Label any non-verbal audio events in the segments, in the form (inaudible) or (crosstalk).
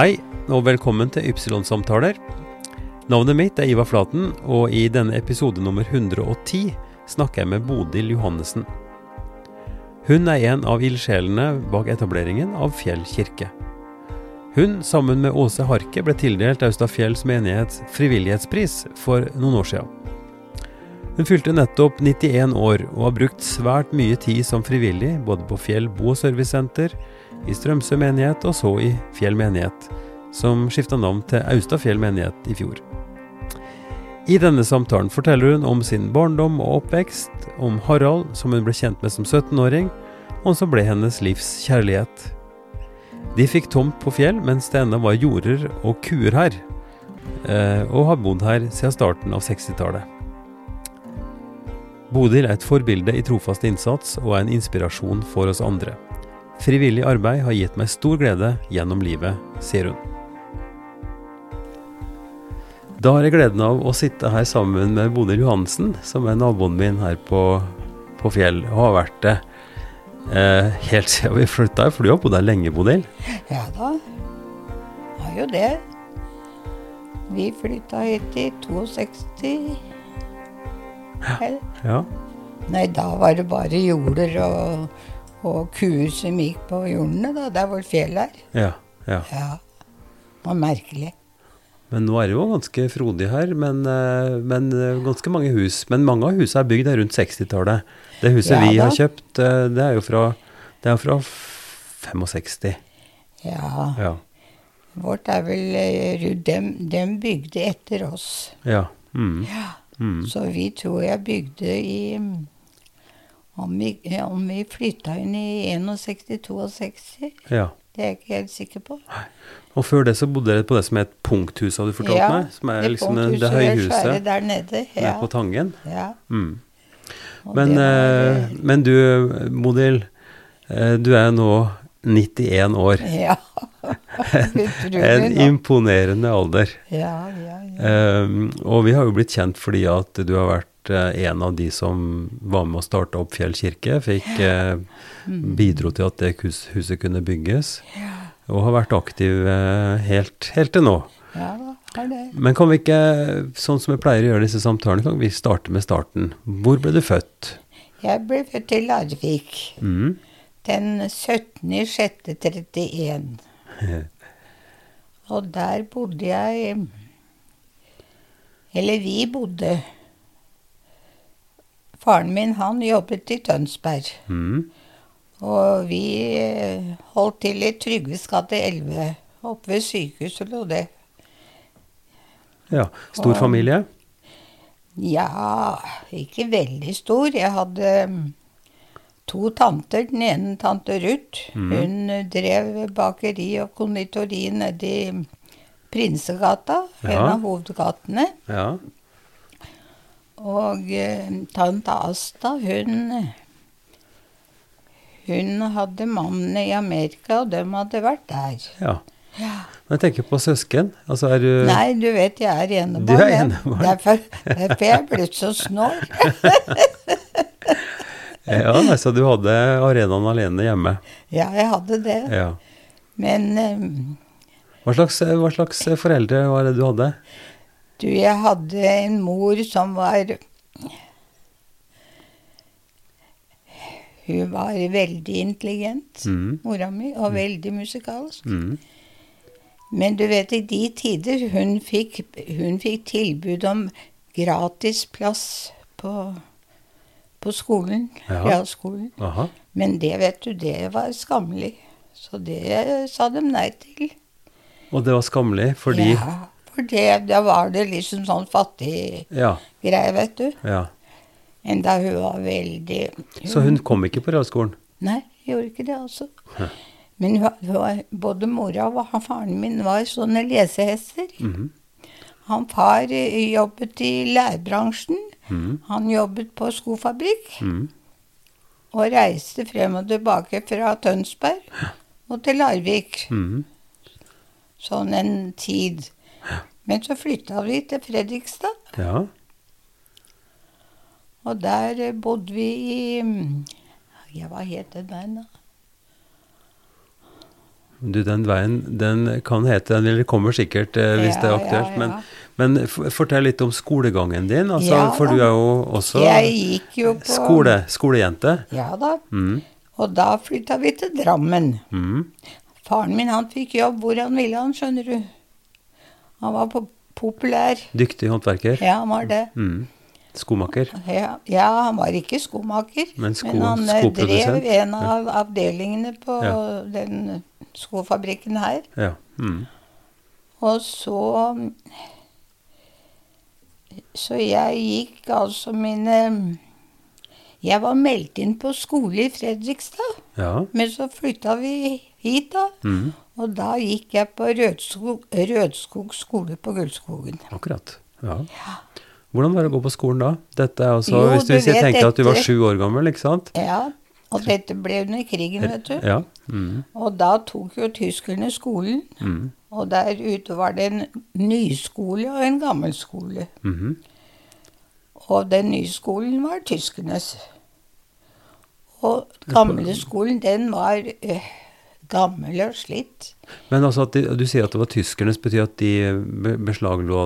Hei, og velkommen til Ypsilon-samtaler. Navnet mitt er Ivar Flaten, og i denne episode nummer 110 snakker jeg med Bodil Johannessen. Hun er en av ildsjelene bak etableringen av Fjell kirke. Hun, sammen med Åse Harke, ble tildelt Austafjells menighets frivillighetspris for noen år siden. Hun fylte nettopp 91 år og har brukt svært mye tid som frivillig, både på Fjell bo- og servicesenter, i Strømsø menighet og så i Fjell menighet, som skifta navn til Austafjell menighet i fjor. I denne samtalen forteller hun om sin barndom og oppvekst, om Harald, som hun ble kjent med som 17-åring, og som ble hennes livs kjærlighet. De fikk tomt på Fjell mens det ennå var jorder og kuer her, eh, og har bodd her siden starten av 60-tallet. Bodil er et forbilde i trofast innsats og er en inspirasjon for oss andre. Frivillig arbeid har gitt meg stor glede gjennom livet, sier hun. Da har jeg gleden av å sitte her sammen med Bodil Johansen, som er naboen min her på, på Fjell, og har vært det eh, helt siden vi flytta her, for du har bodd her lenge, Bodil? Ja da, har jo det. Vi flytta hit i 62. Vel, Ja. Nei, da var det bare jorder og, og kuer som gikk på jordene, da. Der hvor fjellet er. Ja. ja. Ja. Det var merkelig. Men nå er det jo ganske frodig her, men, eh, men eh, ganske mange hus. Men mange av husene er bygd her rundt 60-tallet. Det huset Ja vi har kjøpt, eh, det er jo fra, det er fra 65. Ja. Ja. Vårt er vel dem, dem bygde etter oss. ja. Mm. Ja. Mm. Så vi tror jeg bygde i Om vi, om vi flytta inn i 61-62, ja. det er jeg ikke helt sikker på. Og før det så bodde dere på det som er et punkthus, har du fortalt meg? Som er det liksom det, det høyhuset der nede. Ja. er på Tangen. ja. Mm. Men, var, eh, men du, Modil, eh, du er nå 91 år. (laughs) Ja. En imponerende alder. Ja, ja, ja. Um, og vi har jo blitt kjent fordi at du har vært en av de som var med å starte opp Fjell kirke. Fikk eh, Mm. bidro til at det hus, huset kunne bygges. Og har vært aktiv eh, helt, helt til nå. ja. Men kan vi ikke, sånn som vi pleier å gjøre disse samtalene, kan vi starte med starten? Hvor ble du født? Jeg ble født i Larvik Mm. den 17.06.31. (laughs) Og der bodde jeg Eller vi bodde. Faren min han jobbet i Tønsberg. Mm. Og vi eh, holdt til i Trygves gate 11. Oppe ved sykehuset lå det. Ja. Stor Og- familie? Ja, ikke veldig stor. Jeg hadde mm, to tanter. Den ene tante Ruth. mm. Hun eh, drev bakeri og konditori nedi Prinsegata, Prinsegata, en av hovedgatene. Ja. Og eh, tante Asta, hun Hun hadde mannen i Amerika, og de hadde vært der. ja. Ja. Men jeg tenker på søsken. Altså er du Nei, du vet jeg er enebarn. Du er enebarn. Derfor, derfor er jeg blitt så snål. (laughs) Ja, altså du hadde arenaen alene hjemme. Ja, jeg hadde det. Ja. Men um, Hva slags, hva slags foreldre var det du hadde? Du, jeg hadde en mor som var Hun var veldig intelligent, Mm. mora mi, og veldig musikalsk. Mm. Men du vet, i de tider hun fikk, hun fikk tilbud om gratis plass på, på skolen, Ja. realskolen. Aha. Men det, vet du, det var skammelig. Så det sa de nei til. Og det var skammelig fordi Ja, for det, da var det liksom sånn fattig Ja. greie, vet du. ja. Enda hun var veldig Så hun kom ikke på realskolen? Nei, gjorde ikke det, altså. Hæ. Men hun, hun både mora og faren min var sånne lesehester. Mhm. Han far eh, jobbet i lærbransjen. Mm. Han jobbet på skofabrikk. Mm. Og reiste frem og tilbake fra Tønsberg og til Larvik. Mm. Sånn en tid. Men så flytta vi til Fredrikstad. Ja. Og der eh, bodde vi i mm, Ja, hva het den veien, da? Du, den veien den kan hete den, eller kommer sikkert eh, hvis Ja, det er aktuelt. Men, ja. men men, fortell litt om skolegangen din, altså, Ja for du er jo også jo på skole, skolejente. Ja da. Mm, Og da flytta vi til Drammen. mm, Faren min han fikk jobb hvor han ville, han skjønner du. Han var po populær. dyktig håndverker. Ja, han var det. Mm, skomaker. Ja, ja, han var ikke skomaker, Men sko- han eh, drev en av avdelingene på Ja. den skofabrikken her. Ja. Mm, Og så Så jeg gikk altså mine Jeg var meldt inn på skole i Fredrikstad, ja. men så flytta vi hit, da. Mm, Og da gikk jeg på Rødskog, Rødskog skole på Gullskogen. akkurat. Ja. Hvordan var det å gå på skolen da? Dette er altså, Jo, Hvis du, hvis jeg vet tenker at du var sju år gammel, ikke sant? Ja, og dette ble under krigen, vet du. Ja. Mm, Og da tok jo tyskerne skolen, mm, og der ute var det en nyskole og en gammelskole. -hmm. Og den nye skolen var tyskernes. Og gamleskolen, den var eh, gammel og slitt. Men altså at de, du sier at det var tyskernes, betyr at de be-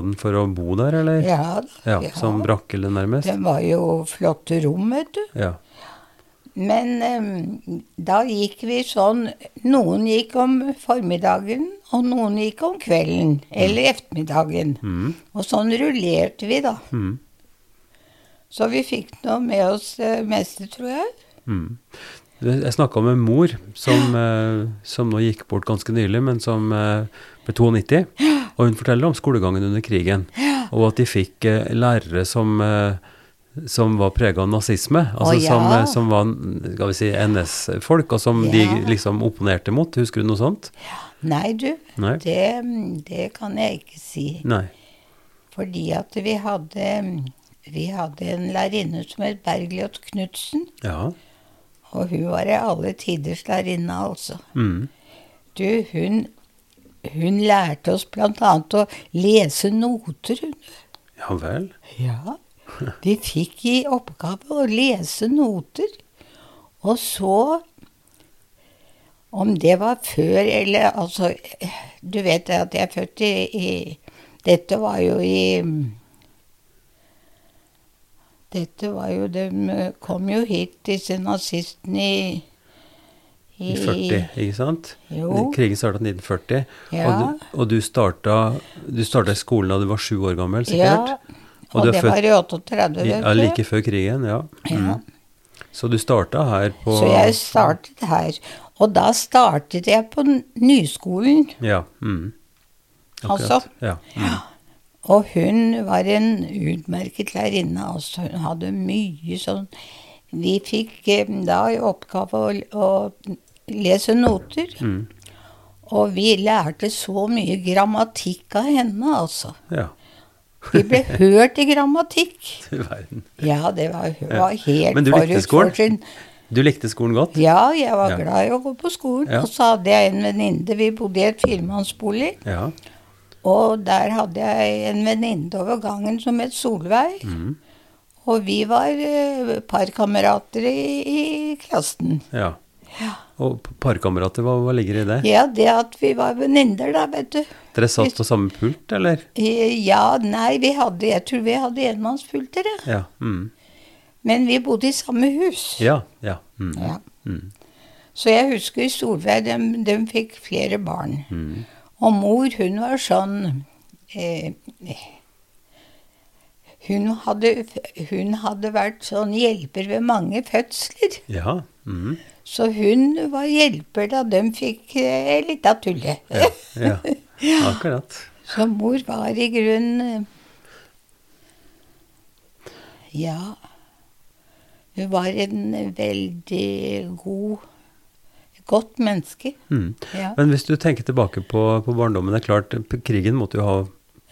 den for å bo der, eller? Ja, Ja, ja. Som brakke, nærmest? Det var jo flotte rom, vet du. Ja. Men um, da gikk vi sånn Noen gikk om formiddagen, og noen gikk om kvelden. Eller ettermiddagen. Mm, Og sånn rullerte vi, da. mm, Så vi fikk noe med oss det meste, tror jeg. mm. Jeg snakka med mor som, eh, som nå gikk bort ganske nylig, men som eh, ble 92. Og hun forteller om skolegangen under krigen, og at de fikk eh, lærere som eh, som var prega av nazisme, altså Å, ja. som, eh, som var skal vi si, NS-folk, og som de liksom opponerte mot. Husker du noe sånt? Nei, du. Nei? Det, det kan jeg ikke si. Nei. Fordi at vi hadde Vi hadde en lærerinne som het Bergljot Knutsen. Ja. Og hun var i alle tiders lærerinne, altså. Mm. Du, hun, hun lærte oss annet å lese noter, hun. Ja vel. Ja. Vi fikk i oppgave å lese noter. Og så Om det var før eller Altså, du vet at jeg er født i, i Dette var jo i Dette var jo De kom jo hit, disse nazistene, i I 40, ikke sant? Jo. Krigen starta i 1940. Ja. Og, du, og du starta du starta skolen da du var sju år gammel, sikkert? Ja. Og Og, det født- var i 38, vet Ja, like før krigen, ja. Ja. Mm. Så du starta her på Så jeg startet her. Og da startet jeg på nyskolen. Ja. Mm. Altså. Ja. Mm. Og hun var en utmerket lærerinne. Altså, hun hadde mye sånn Vi fikk eh, da i oppgave å, å lese noter. Mm. Og vi lærte så mye grammatikk av henne, altså. ja. Vi ble (laughs) hørt i grammatikk. Du verden. Ja, det var, var helt Men du likte forut skolen? for sin Du likte skolen godt? Ja, jeg var Ja. glad i å gå på skolen. Ja. Og så hadde jeg en venninne Vi bodde i et firemannsbolig. Ja. Og der hadde jeg en venninne over gangen som het Solveig. Mm. Og vi var eh, parkamerater i, i klassen. ja. ja. Og parkamerater, hva, hva ligger i det? Ja, det at vi var venninner, da, vet du. Dere satt på samme pult, eller? Eh, Ja, nei, vi hadde Jeg tror vi hadde enmannspulter, ja. Ja. Mm. Men vi bodde i samme hus. Ja. ja. Mm. Ja. Mm. Så jeg husker Solveig, de, de fikk flere barn. Mm. Og mor, hun var sånn eh, hun, hadde, hun hadde vært sånn hjelper ved mange fødsler. Ja. Mm. Så hun var hjelper da de fikk eh, litt av tullet. ja. Ja. Akkurat. (laughs) Så mor var i grunnen eh, Ja. Hun var en veldig god Godt menneske. Mm. Ja. Men hvis du tenker tilbake på, på barndommen, det er klart, krigen måtte jo ha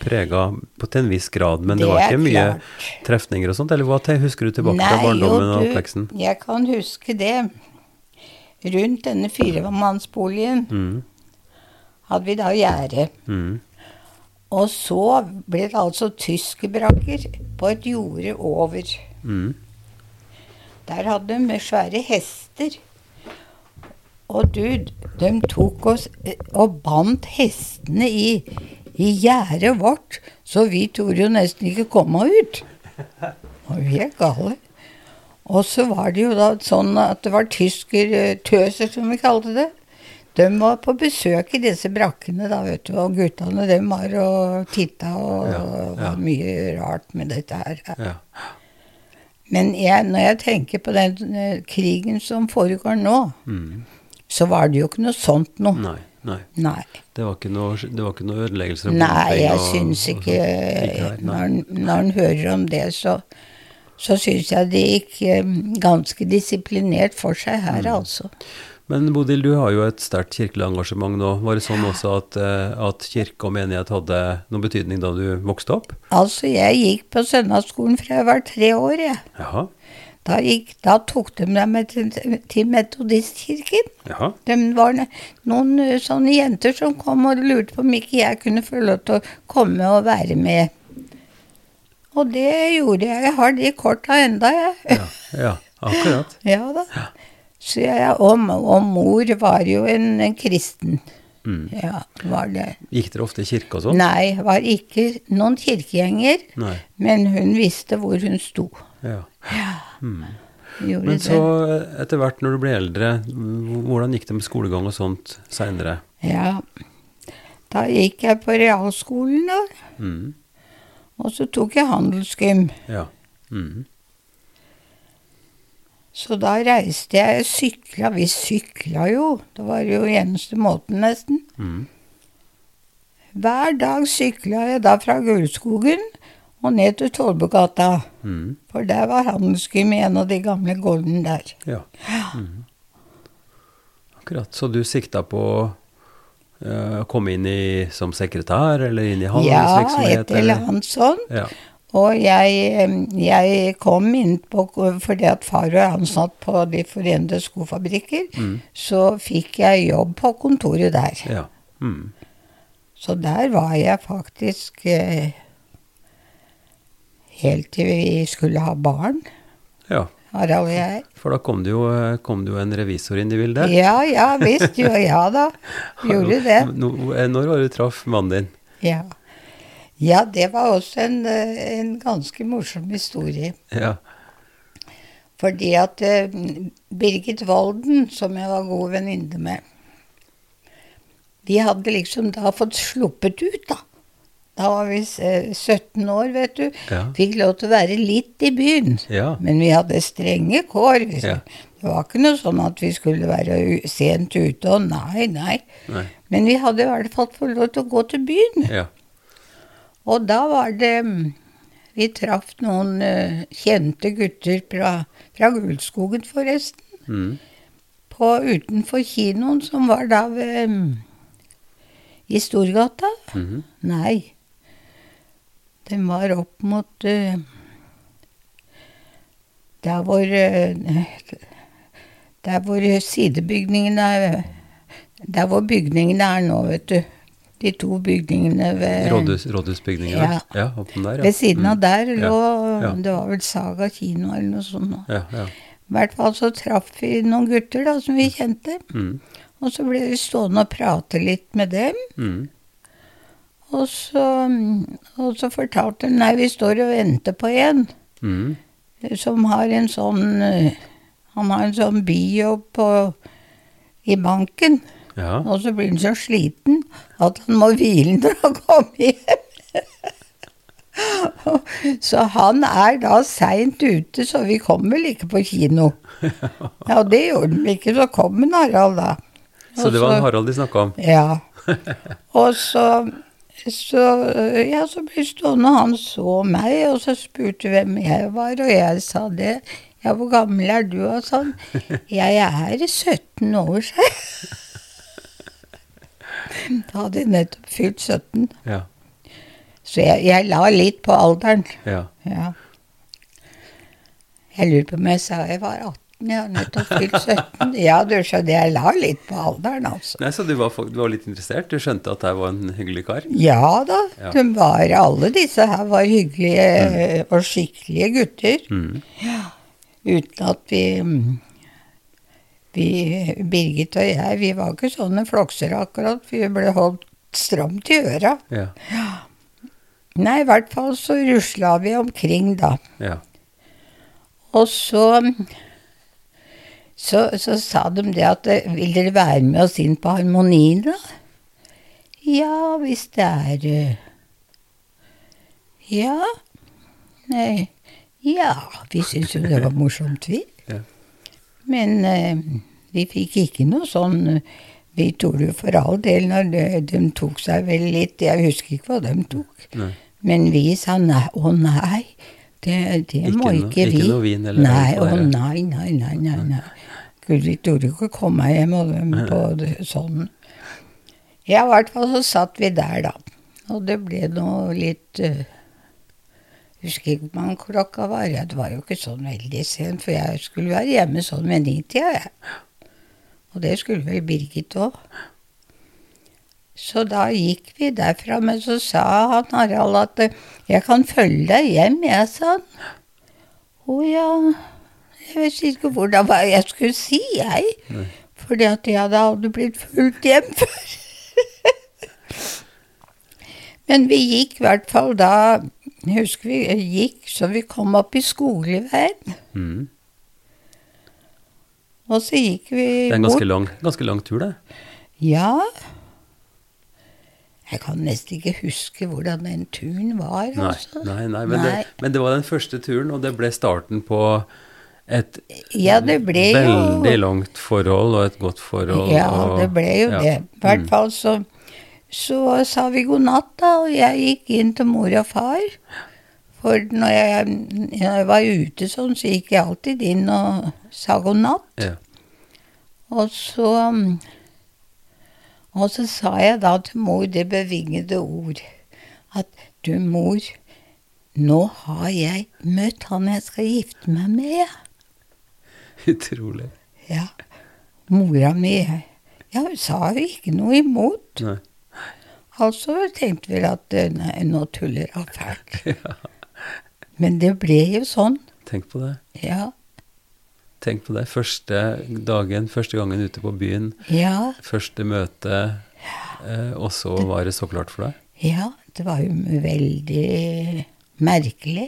prega på til en viss grad, men det, Det var ikke mye klart. trefninger og sånt, eller hva husker du tilbake fra Nei, barndommen jo, og du, oppveksten? Jeg kan huske det. Rundt denne firemannsboligen Mm. hadde vi da gjerde. Mm. Og så ble det altså tyskerbrakker på et jorde over. Mm. Der hadde de svære hester. Og du, de tok oss eh, og bandt hestene i, i gjerdet vårt, så vi torde jo nesten ikke komme ut. Og vi er gale. Og så var det jo da sånn at det var tyskertøser, som vi kalte det. De var på besøk i disse brakkene, da, vet du. Og guttene dem var og titta, og Ja, det ja. var mye rart med dette her. Ja. Men jeg, når jeg tenker på den eh, krigen som foregår nå, Mm. Så var det jo ikke noe sånt noe. Nei. Nei. Nei. Det var ikke noe, det var ikke noe ødeleggelser Nei, jeg og- syns ikke. Ikke. Når når en hører om det, så, så syns jeg det gikk eh, ganske disiplinert for seg her, Mm. altså. Men Bodil, du har jo et sterkt kirkelig engasjement nå. Var det sånn også at, eh, at kirke og menighet hadde noen betydning da du vokste opp? Altså, jeg gikk på søndagsskolen fra jeg var tre år, jeg. Jaha. Da, gikk, da tok de dem til, til Metodistkirken. Jaha. Det var noen sånne jenter som kom og lurte på om ikke jeg kunne få lov til å komme og være med. Og det gjorde jeg. Jeg har de korta enda, jeg. Ja, ja akkurat. (laughs) Ja da. Så jeg, og, og mor var jo en, en kristen. Mm. Ja, var det. Gikk dere ofte i kirke og sånn? Nei, var ikke noen kirkegjenger, Nei. men hun visste hvor hun sto. Ja. Ja. Gjorde Men så etter hvert når du ble eldre, hvordan gikk det med skolegang og sånt seinere? Ja. Da gikk jeg på realskolen, da. Mm. Og så tok jeg handelsgym. Ja. Mm. Så da reiste jeg og sykla. Vi sykla jo. Det var jo eneste måten, nesten. Mm. Hver dag sykla jeg da fra Gullskogen og ned til Tollbugata. Mm. For der var handelsgym i en av de gamle gårdene der. Ja. Mm. Akkurat. Så du sikta på å å komme inn i som sekretær, eller inn i Ja, et eller annet sånt. Ja. Og jeg, eh, jeg kom inn på Fordi at far var ansatt på De forente skofabrikker, Mm. så fikk jeg jobb på kontoret der. ja. Mm. Så der var jeg faktisk eh, helt til vi skulle ha barn, ja. Harald og jeg. For da kom det jo, kom det jo en revisor inn i bildet. Ja, ja visst. Jo, ja da. (laughs) Gjorde det. Når var det du traff mannen din? Ja. ja, det var også en, en ganske morsom historie. Ja. Fordi at eh, Birgit Walden, som jeg var god venninne med Vi hadde liksom da fått sluppet ut, da. Da var vi eh, 17 år, vet du. Ja. Fikk lov til å være litt i byen. Ja. Men vi hadde strenge kår. Ja. Det var ikke noe sånn at vi skulle være sent ute og nei, nei. Nei. Men vi hadde i hvert fall fått lov til å gå til byen. Ja. Og da var det mm, Vi traff noen eh, kjente gutter fra, fra Gullskogen, forresten. Mm. På, utenfor kinoen, som var da ved mm, I Storgata? Mhm. Nei. Den var opp mot eh, Der hvor eh, Der hvor sidebygningene er Der hvor bygningene er nå, vet du. De to bygningene ved Rådhus? Ja. ja. Der, ja. Ved siden av Mm. der mm. lå ja. Det var vel Saga kino eller noe sånt. nå. Ja, ja. I hvert fall så traff vi noen gutter da, som vi kjente. Mm. Og så ble vi stående og prate litt med dem. Mm. Og så, og så fortalte hun nei, vi står og venter på en Mm. som har en sånn eh, Han har en sånn bijobb på, i banken. Ja. Og så blir han så sliten at han må hvile når han kommer hjem. (laughs) så han er da seint ute, så vi kom vel ikke på kino. Ja, det gjorde vi ikke. Så kom en Harald, da. Så det var en Harald de snakka om? Ja. (laughs) Og så, så Ja, så ble stående, han så meg, og så spurte hvem jeg var, og jeg sa det. Ja, hvor gammel er du? Og sånn. (laughs) Jeg er 17 år, sa jeg. (laughs) Da hadde jeg nettopp fylt 17. Ja. Så jeg, jeg la litt på alderen. ja. Ja. Jeg lurer på om jeg sa jeg var 18. Har nettopp fylt 17. Ja, du skjønner, jeg la litt på alderen, altså. Nei, Så du var, du var litt interessert? Du skjønte at jeg var en hyggelig kar? Ja da, Ja. de var, alle disse her var hyggelige og skikkelige gutter. Mm. Uten at vi mm, vi, Birgit og jeg, vi var ikke sånne floksere akkurat. Vi ble holdt stramt i øra. Ja. Nei, i hvert fall så rusla vi omkring, da. Ja. Og så, så, så sa de det at eh, Vil dere være med oss inn på Harmonien, da? Ja, hvis det er eh, Ja. Nei. Ja, vi syntes jo det var morsomt, vi. Ja. Men eh, vi fikk ikke noe sånn eh, Vi torde jo for all del når de, de tok seg vel litt Jeg husker ikke hva de tok. Nei. Men vi sa nei, å nei, det, det Ikke må noe- ikke vi. ikke noe vin eller Nei, å nei, nei, nei, nei. nei. Gud, vi torde ikke ikke komme hjem og på sånn. Ja, i hvert fall så satt vi der, da. Og det ble noe litt uh, Husker ikke mange klokka var. Ja, det var jo ikke sånn veldig sent, for jeg skulle være hjemme sånn ved nitida, jeg. Og det skulle vel Birgit òg. Så da gikk vi derfra, men så sa han Harald at eh, 'jeg kan følge deg hjem', jeg, sa han. Å ja, jeg vet ikke hvordan hva jeg skulle si, jeg. Fordi at jeg hadde aldri blitt fulgt hjem (laughs) før. Men vi gikk i hvert fall da husker vi gikk så vi kom opp i skoleveien. Mm. Og så gikk vi bort. Det er en ganske lang, ganske lang tur, det. Ja. Jeg kan nesten ikke huske hvordan den turen var, Nei, altså. nei, nei, men, Nei. Det, men det var den første turen, og det ble starten på et Ja, det ble jo veldig langt forhold og et godt forhold. Ja, og, det ble jo ja. det. I hvert Mm. fall så, så sa vi god natt, da, og jeg gikk inn til mor og far. For når jeg, når jeg var ute sånn, så gikk jeg alltid inn og sa god natt. Ja. Og så Og så sa jeg da til mor det bevingede ord at du, mor, nå har jeg møtt han jeg skal gifte meg med. (laughs) Utrolig. Ja. Mora mi Ja, hun sa jo ikke noe imot. Nei. Altså tenkte vi at eh, nei, nå tuller hun fælt. (laughs) Men det ble jo sånn. Tenk på det. Ja. Tenk på det. Første dagen, første gangen ute på byen, Ja. første møte, eh, og så var det så klart for deg. Ja. Det var jo veldig merkelig.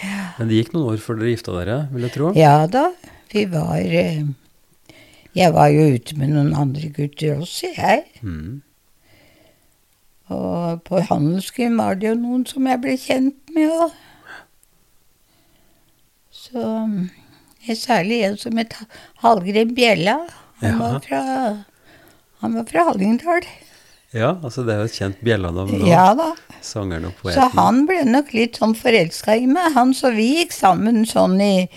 Ja. Men det gikk noen år før dere gifta dere, vil jeg tro? Ja da. Vi var eh, Jeg var jo ute med noen andre gutter også, jeg. Mm. Og på handelsgym var det jo noen som jeg ble kjent med òg. Så eh, Særlig en som het Hallgrim Bjella. Han, Ja. var fra, han var fra Hallingdal. Ja, altså det er jo et kjent bjellanavn nå. Ja da. Sangeren og Så han ble nok litt sånn forelska i meg, han. Så vi gikk sammen sånn i,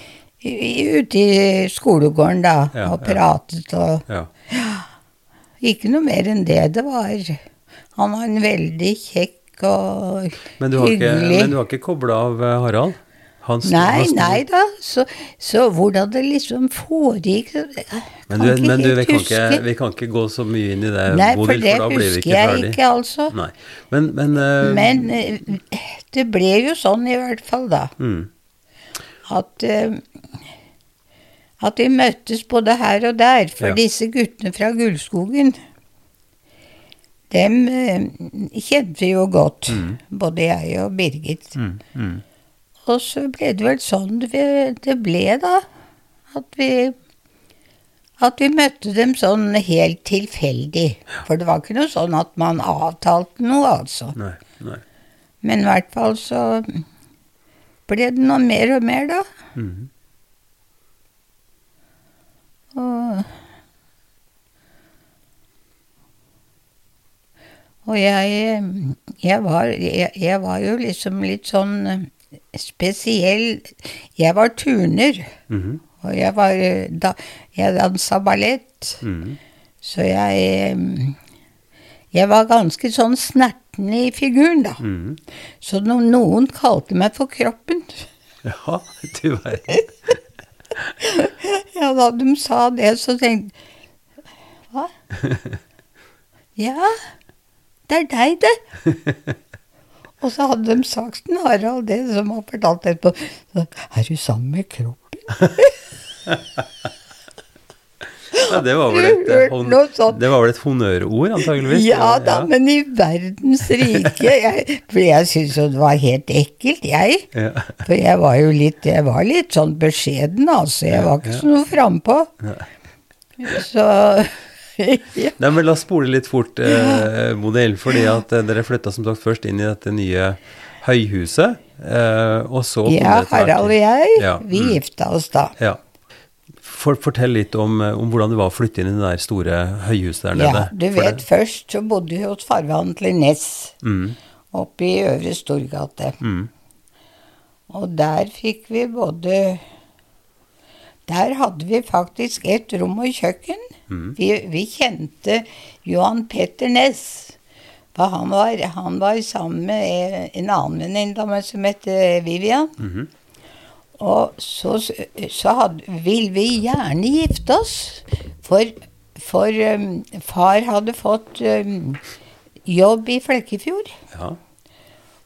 ute i skolegården, da. Ja, og ja. pratet og Ja. Ikke noe mer enn det. Det var Han var en veldig kjekk og Men hyggelig ikke, men du har ikke kobla av eh, Harald? Hans, Nei, hans nei da. Så, så hvordan det liksom foregikk jeg Men, du, men du, vi, kan ikke, vi kan ikke gå så mye inn i det, Nei, for det for da blir vi husker ikke jeg ferdig. ikke, altså. Nei. Men, men, uh, Men eh, det ble jo sånn i hvert fall, da. mm, At, eh, at vi møttes både her og der. For Ja. disse guttene fra Gullskogen, dem eh, kjente vi jo godt. Mm. Både jeg og Birgit. mm, mm. Og så ble det vel sånn det det ble, da. At vi At vi møtte dem sånn helt tilfeldig. For det var ikke noe sånn at man avtalte noe, altså. Nei, nei. Men i hvert fall så ble det noe mer og mer, da. Mm. Og, og jeg, jeg, var, jeg, jeg var jo liksom litt sånn eh, spesiell. Jeg var turner, Mhm, og jeg var eh, da, Jeg dansa ballett. mhm. Så jeg Jeg var ganske sånn snerten i figuren, da. Mhm. Så no, noen kalte meg for Kroppen Ja, du verden. (laughs) Ja, da de sa det, så tenkte jeg Hva? (laughs) Ja, det er deg, det. Og så hadde de sagt til Harald det som han fortalte etterpå. Så, Er du sammen med kroppen? (laughs) det var vel et, vel et honnørord, antageligvis? Ja da, men i verdens rike (laughs) jeg, For jeg syntes jo det var helt ekkelt, jeg. Ja. For jeg var jo litt, jeg var litt sånn beskjeden, altså. Jeg var ikke så noe frampå. Så (laughs) ja. Nei, men La oss spole litt fort, eh, modell. Fordi at eh, dere flytta som sagt først inn i dette nye høyhuset. Eh, og så ja, Harald og jeg, Ja, vi mm. gifta oss da. Ja. For, fortell litt om, eh, om hvordan det var å flytte inn i det der store høyhuset der nede. Ja, du vet, først så bodde vi hos farvann til Ness, Mm, oppe i Øvre Storgate. mm, Og der fikk vi både Der hadde vi faktisk et rom og kjøkken. mm, Vi, vi kjente Johan Petter Ness. For han var, han var sammen med en annen venninne som het Vivian. mhm, Og så, så hadde, ville vi gjerne gifte oss. For, for um, far hadde fått um, jobb i Flekkefjord. ja.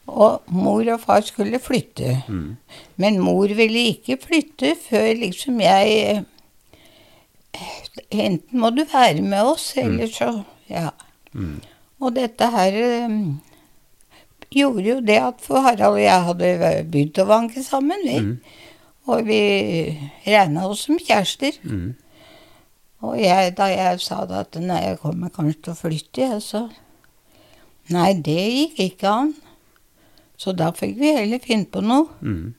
Og mor og far skulle flytte. Mm, Men mor ville ikke flytte før liksom jeg eh, Enten må du være med oss, eller så Ja. mm, Og dette her um, gjorde jo det at for Harald og jeg hadde begynt å vanke sammen, vi. Mm, Og vi regna oss som kjærester. mm. Og jeg, da jeg sa det at nei, jeg kommer kanskje til å flytte, jeg, så Nei, det gikk ikke an. Så da fikk vi heller finne på noe. mm.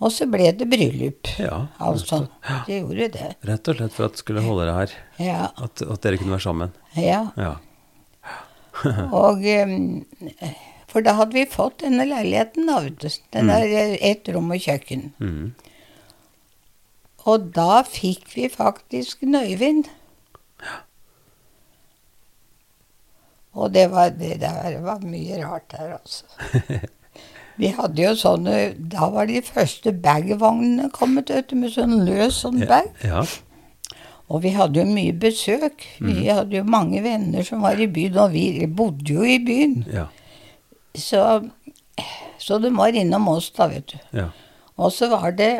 Og så ble det bryllup. Ja, Altså, det gjorde det. Rett og slett for at skulle holde det her. Ja. At, at dere kunne være sammen. ja. Ja. (laughs) Og For da hadde vi fått denne leiligheten, da, vet du. Den der eh, ett rom og kjøkken. Mm. Og da fikk vi faktisk Nøyvind. Ja. Og det var, det der var mye rart der, altså. (laughs) Vi hadde jo sånne Da var de første bagvognene kommet, vet med sånn løs sånn bag. Ja. Og vi hadde jo mye besøk. Vi hadde jo mange venner som var i byen, og vi bodde jo i byen. Ja. Så, så de var innom oss, da, vet du. Ja. Og så var det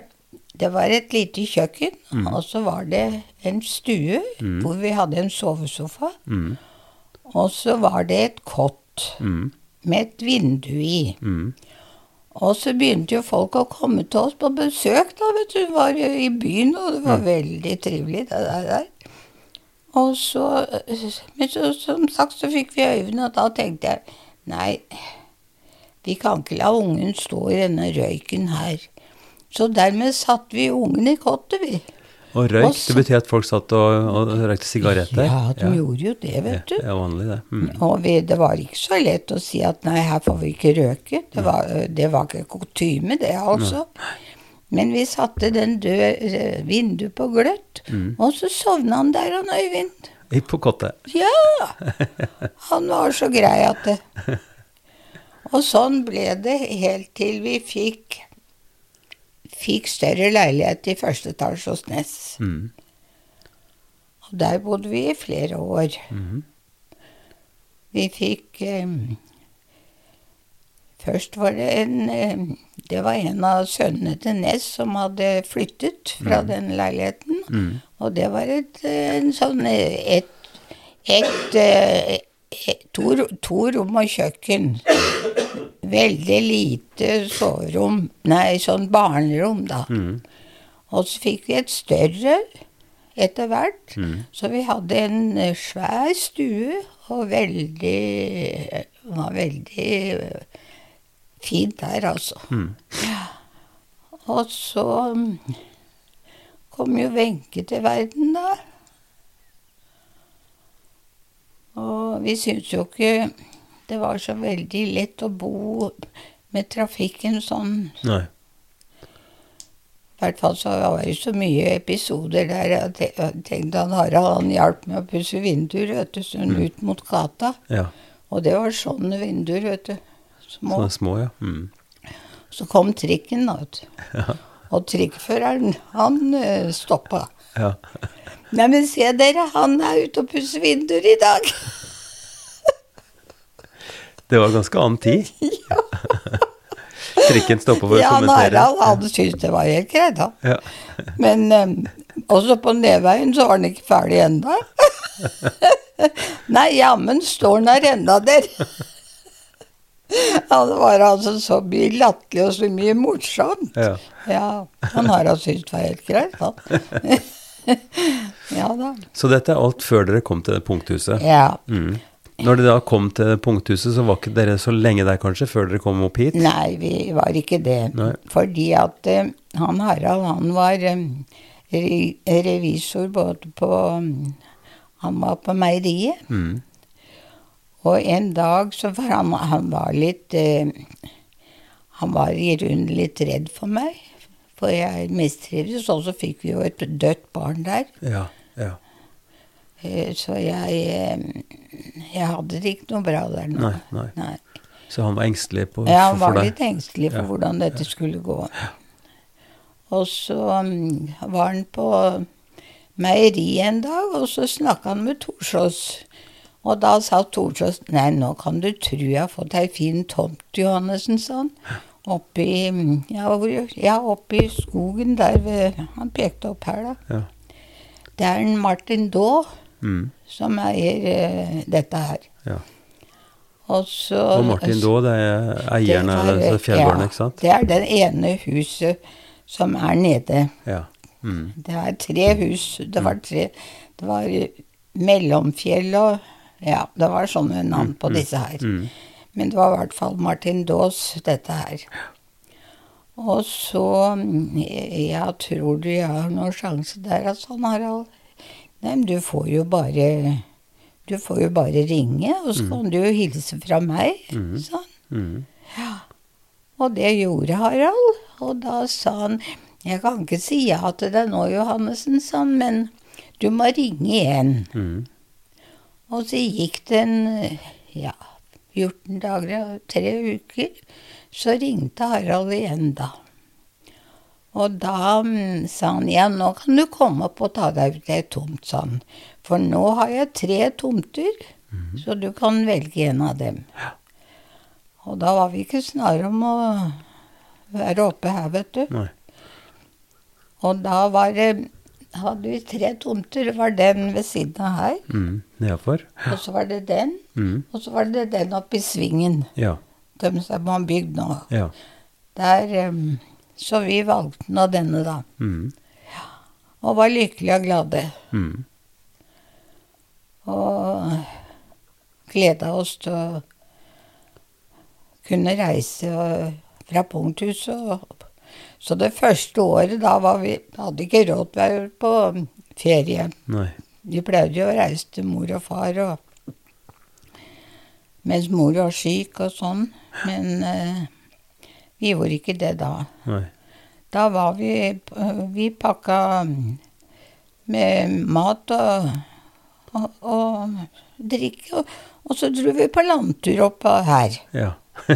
Det var et lite kjøkken, og så var det en stue hvor vi hadde en sovesofa. Mm. Og så var det et kott Mm. med et vindu i. Mm. Og så begynte jo folk å komme til oss på besøk, da, vet du. Var jo i byen, og det var veldig trivelig, det der. der. Og så Men så, som sagt så fikk vi øynene, og da tenkte jeg nei, vi kan ikke la ungen stå i denne røyken her. Så dermed satt vi ungen i kottet, vi. Og røyk, Og så- det betyr at folk satt og, og røykte sigaretter? Ja, de gjorde jo det, vet du. Ja, er vanlig det. Mm. Og vi, det var ikke så lett å si at nei, her får vi ikke røyke. Det var, det var ikke kutyme, det altså. Men vi satte den døde vinduet på gløtt, og så sovna han der, han Øyvind. I- På kottet. Ja! Han var så grei at det (laughs) Og sånn ble det helt til vi fikk Fikk større leilighet i første etasje hos Ness. Mm. Og der bodde vi i flere år. Mm. Vi fikk eh, Først var det en Det var en av sønnene til Ness som hadde flyttet fra den leiligheten. Mm. Og det var et, en sånn eh, et, et, eh, et to, to rom og kjøkken. Veldig lite soverom. Nei, sånn barnerom, da. Mm. Og så fikk vi et større etter hvert. Mm. Så vi hadde en eh, svær stue, og veldig var veldig eh, fint der, altså. Mm. Og så mm, kom jo Wenche til verden, da. Og vi syntes jo ikke det var så veldig lett å bo med trafikken sånn. Nei. I hvert fall så var det så mye episoder der jeg tenkte han Harald han hjalp med å pusse vinduer vet du, sånn ut mot gata. Ja. Og det var sånne vinduer, vet du. Små. Sånne små, ja. Mm. Så kom trikken, da, vet du. Og trikkføreren, han uh, stoppa. Ja. Nei, men se dere, han er ute og pusser vinduer i dag. (laughs) Det var ganske annen tid. (laughs) Trikken stopper for å Ja, han Ja, Harald hadde syntes det var helt greit, han. Ja. Men um, også på nedveien så var den ikke ferdig ennå. (laughs) Nei, jammen står den her ennå, der. Ja, det var altså så mye latterlig og så mye morsomt. Ja. Ja, han Harald syntes det var helt greit, han. (laughs) Ja da. Så dette er alt før dere kom til det punkthuset. Ja. Mm. Når dere da kom til punkthuset, så var ikke dere så lenge der kanskje, før dere kom opp hit? Nei, vi var ikke det. Nei. Fordi at uh, han Harald, han var um, re revisor både på um, Han var på meieriet. Mm. Og en dag så var han, han var litt uh, Han var i grunnen litt redd for meg. For jeg mistrivdes, og så fikk vi jo et dødt barn der. Ja, ja. Eh, så jeg eh, Jeg hadde det ikke noe bra der nå. Nei, nei. Så han var engstelig på, Ja, han var litt engstelig for Ja. hvordan dette skulle gå. Og så mm, var han på meieriet en dag, og så snakka han med Torsås. Og da sa Torsås Nei, nå kan du tro jeg har fått ei fin tomt, Johannessen, sa han. Oppi ja, hvor, ja, oppi skogen der ved Han pekte opp her, da. Ja. Det er en Martin Daa Mm. som eier eh, dette her. ja. Og så Og Martin Daa, det er eieren av ja, ikke sant? Det er det ene huset som er nede. Ja. Mm. Det er tre hus. Det var tre Det var Mellomfjell og Ja, det var sånne navn på disse her. Mm. Men det var i hvert fall Martin Daas, dette her. Og så Jeg tror du jeg har noen sjanse der, altså, Harald? Nei, men du får jo bare Du får jo bare ringe, og så kan du jo hilse fra meg, Mm. Sånn. Mm. Og det gjorde Harald. Og da sa han Jeg kan ikke si ja til deg nå, Johannessen, sa han, men du må ringe igjen. Mm. Og så gikk det en ja, 14 dager, tre uker, så ringte Harald igjen da. Og da mm, sa han ja, nå kan du komme opp og ta deg ut ei tomt, sa han. For nå har jeg tre tomter, så du kan velge en av dem. Ja. Og da var vi ikke snarere om å være oppe her, vet du. Nei. Og da var det hadde vi tre tomter. Det var den ved siden av her, Mm. Nedafor? og så var det den, Mm. og så var det den oppe i svingen. Ja. De som har bygd nå. Ja. Der, em, så vi valgte nå denne, da. Mm. Og var lykkelige og glade. Mm. Og gleda oss til å kunne reise fra Punkthuset. Så det første året, da var vi Hadde ikke råd til å være på ferie. Nei. Vi pleide jo å reise til mor og far og mens mor var syk og sånn. Men eh, vi gjorde ikke det da. Nei. Da var vi Vi pakka med mat og, og, og drikke. Og, og så dro vi på landtur opp her. Ja. (laughs)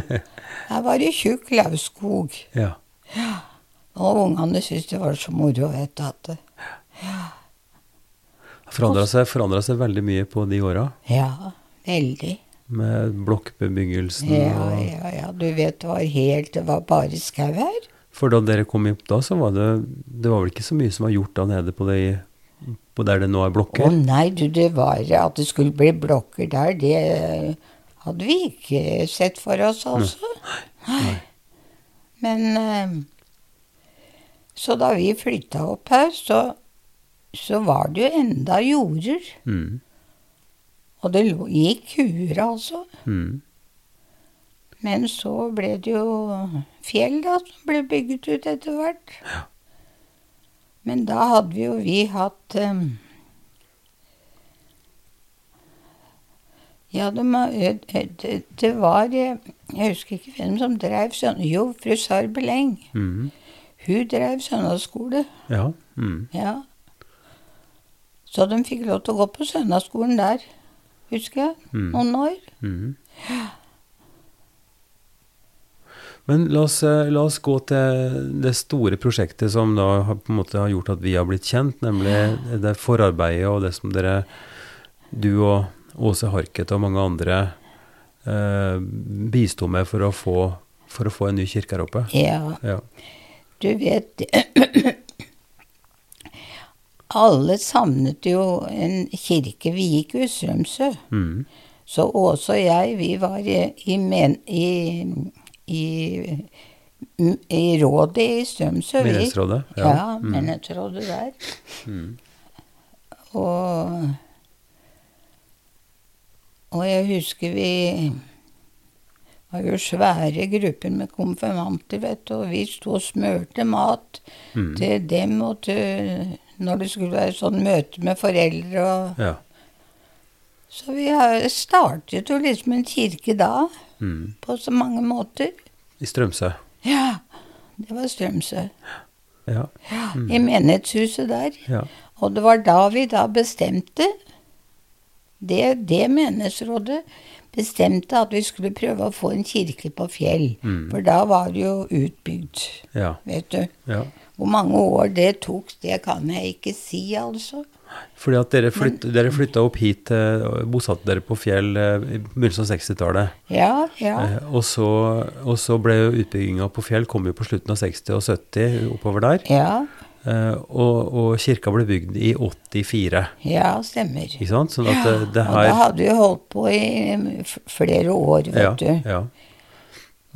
Her var det tjukk lauvskog. ja. Og ungene syntes det var så moro, vet du. At, det- Forandra seg, seg veldig mye på de åra, ja, veldig. Med blokkbebyggelsen Ja, og ja, ja. Du vet, det var helt Det var bare skau her. For da dere kom opp da, så var det Det var vel ikke så mye som var gjort da nede på, de, på der det nå er blokker? Å nei, du, det var At det skulle bli blokker der, det hadde vi ikke sett for oss, altså. Nei. Men eh, Så da vi flytta opp her, så, så var det jo enda jorder. Mm. Og det gikk kuer, altså. Mm. Men så ble det jo fjell, da, som ble bygget ut etter hvert. Men da hadde vi jo vi hatt um, Ja, det, det, det var eh, Jeg husker ikke hvem som drev sånn Jo, fru Sarbeleng. Mm. Hun drev søndagsskole. Ja. Mm. Ja. Så de fikk lov til å gå på søndagsskolen der, husker jeg. Mm. Noen år. Mhm. Men la oss, eh, la oss gå til det store prosjektet som da har, på en måte har gjort at vi har blitt kjent, nemlig det forarbeidet og det som dere, du og Åse Harket og mange andre, eh, bisto med for å få For å få en ny kirke her oppe? Ja. Ja. Du vet Alle savnet jo en kirke. Vi gikk jo i Strømsø. Mm. Så Åse og jeg, vi var i, i, men, i, i, rådet i Strømsø. Menighetsrådet? Ja, Ja, Mm. menighetsrådet der. Mm. Og, og jeg husker vi var jo svære grupper med konfirmanter, vet du, og vi sto og smørte mat Mm. til dem og til når det skulle være sånn møte med foreldre og Ja. Så vi har startet jo liksom en kirke da, Mm. på så mange måter. I Strømsø? Ja, det var Strømsø. Ja. Ja, Mm. I menighetshuset der. ja. Og det var da vi da bestemte Det, det menighetsrådet bestemte at vi skulle prøve å få en kirke på Fjell. Mm. For da var det jo utbygd, Ja. vet du. ja. Hvor mange år det tok, det kan jeg ikke si, altså. Fordi at dere, flytt, dere flytta opp hit, eh, bosatte dere på Fjell eh, i begynnelsen av 60-tallet. Ja, ja. Eh, og, så, og så ble utbygginga på Fjell kom jo på slutten av 60- og 70, oppover der. Ja, og, og kirka ble bygd i 84, ja, stemmer. ikke sant? Sånn at det, det Og da hadde vi holdt på i mm, flere år, vet ja, du. ja.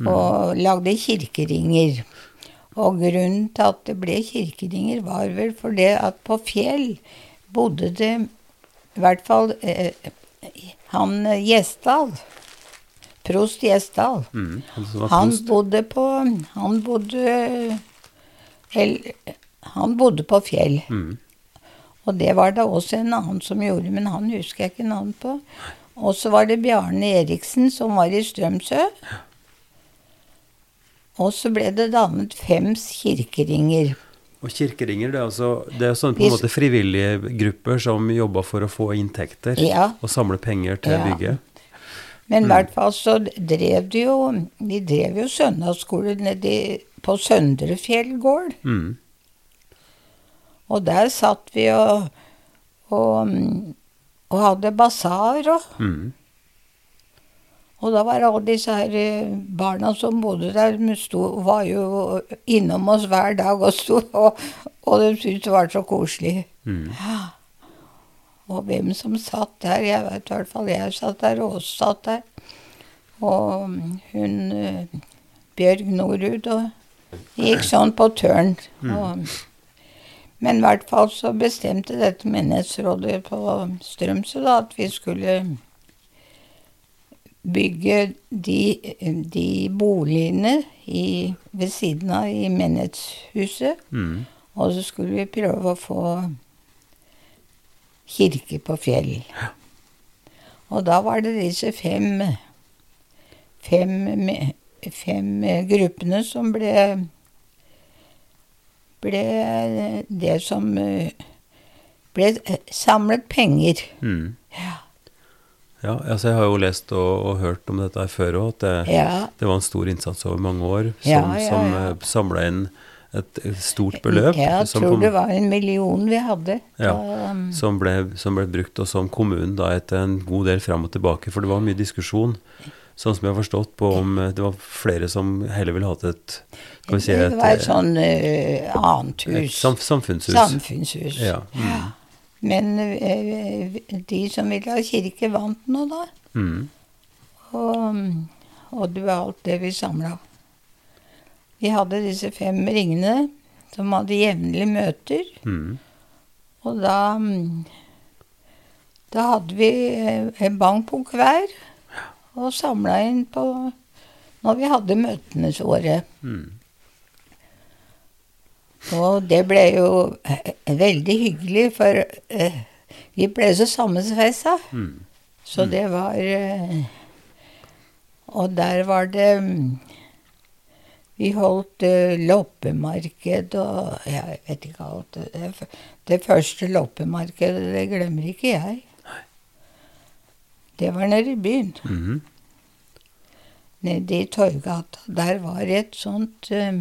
og lagde kirkeringer. Og grunnen til at det ble kirkeringer, var vel fordi at på Fjell bodde det i hvert fall eh, han eh, Gjesdal, prost Gjesdal, Mm, han han bodde på Han bodde el, Han bodde på Fjell. Mm, Og det var det også en annen som gjorde, men han husker jeg ikke navnet på. Og så var det Bjarne Eriksen som var i Strømsø. Og så ble det dannet fems kirkeringer. Og kirkeringer, det er, altså, det er sånn på en måte frivillige grupper som jobber for å få inntekter Ja. og samle penger til Ja. bygget. Men i hvert fall så drev de jo De drev jo søndagsskole nedi på Søndrefjell gård. Mm, Og der satt vi og, og, mm, og hadde basar og mm, Og da var alle disse her eh, barna som bodde der, de sto, var jo innom oss hver dag og sto, og, og de syntes det var så koselig. mm. Og hvem som satt der, jeg vet i hvert fall jeg satt der, og Åse satt der. Og hun eh, Bjørg Norud og gikk sånn på tørn. Og, men i hvert fall så bestemte dette menighetsrådet på Strømsø da, at vi skulle bygge de, de boligene i, ved siden av i menighetshuset. Mm. Og så skulle vi prøve å få kirke på Fjell. Og da var det disse fem, fem, fem eh, gruppene som ble ble det som eh, ble eh, samlet penger. Mm. Ja. Ja, altså jeg har jo lest og, og hørt om dette her før òg, at det, Ja. det var en stor innsats over mange år som, Ja, ja, eh, samla inn et stort beløp. Jeg som tror kom- det var en million vi hadde. Ja. Um, som ble, som ble brukt, og som kommunen da etter en god del fram og tilbake, for det var mye diskusjon, sånn som jeg har forstått, på om det var flere som heller ville hatt et vi si, det var et eh, sånn uh, annet et hus. sam, samfunnshus. Samfunnshus. Ja. Mm. Men uh, de som ville ha kirke, vant nå, da. Mm. Og, og det var alt det vi samla. Vi hadde disse fem ringene som hadde jevnlige møter. Mm. Og da Da hadde vi en bankbok hver og samla inn på når vi hadde møtenes året. Mm. Og det ble jo eh, veldig hyggelig, for eh, vi ble så sammensveisa. Mm. Så det var eh, Og der var det mm, Vi holdt eh, loppemarked og Jeg vet ikke alt. Det, det første loppemarkedet, det glemmer ikke jeg. Det var nede i byen. Mhm. Nede i Torgata. Der var et sånt eh,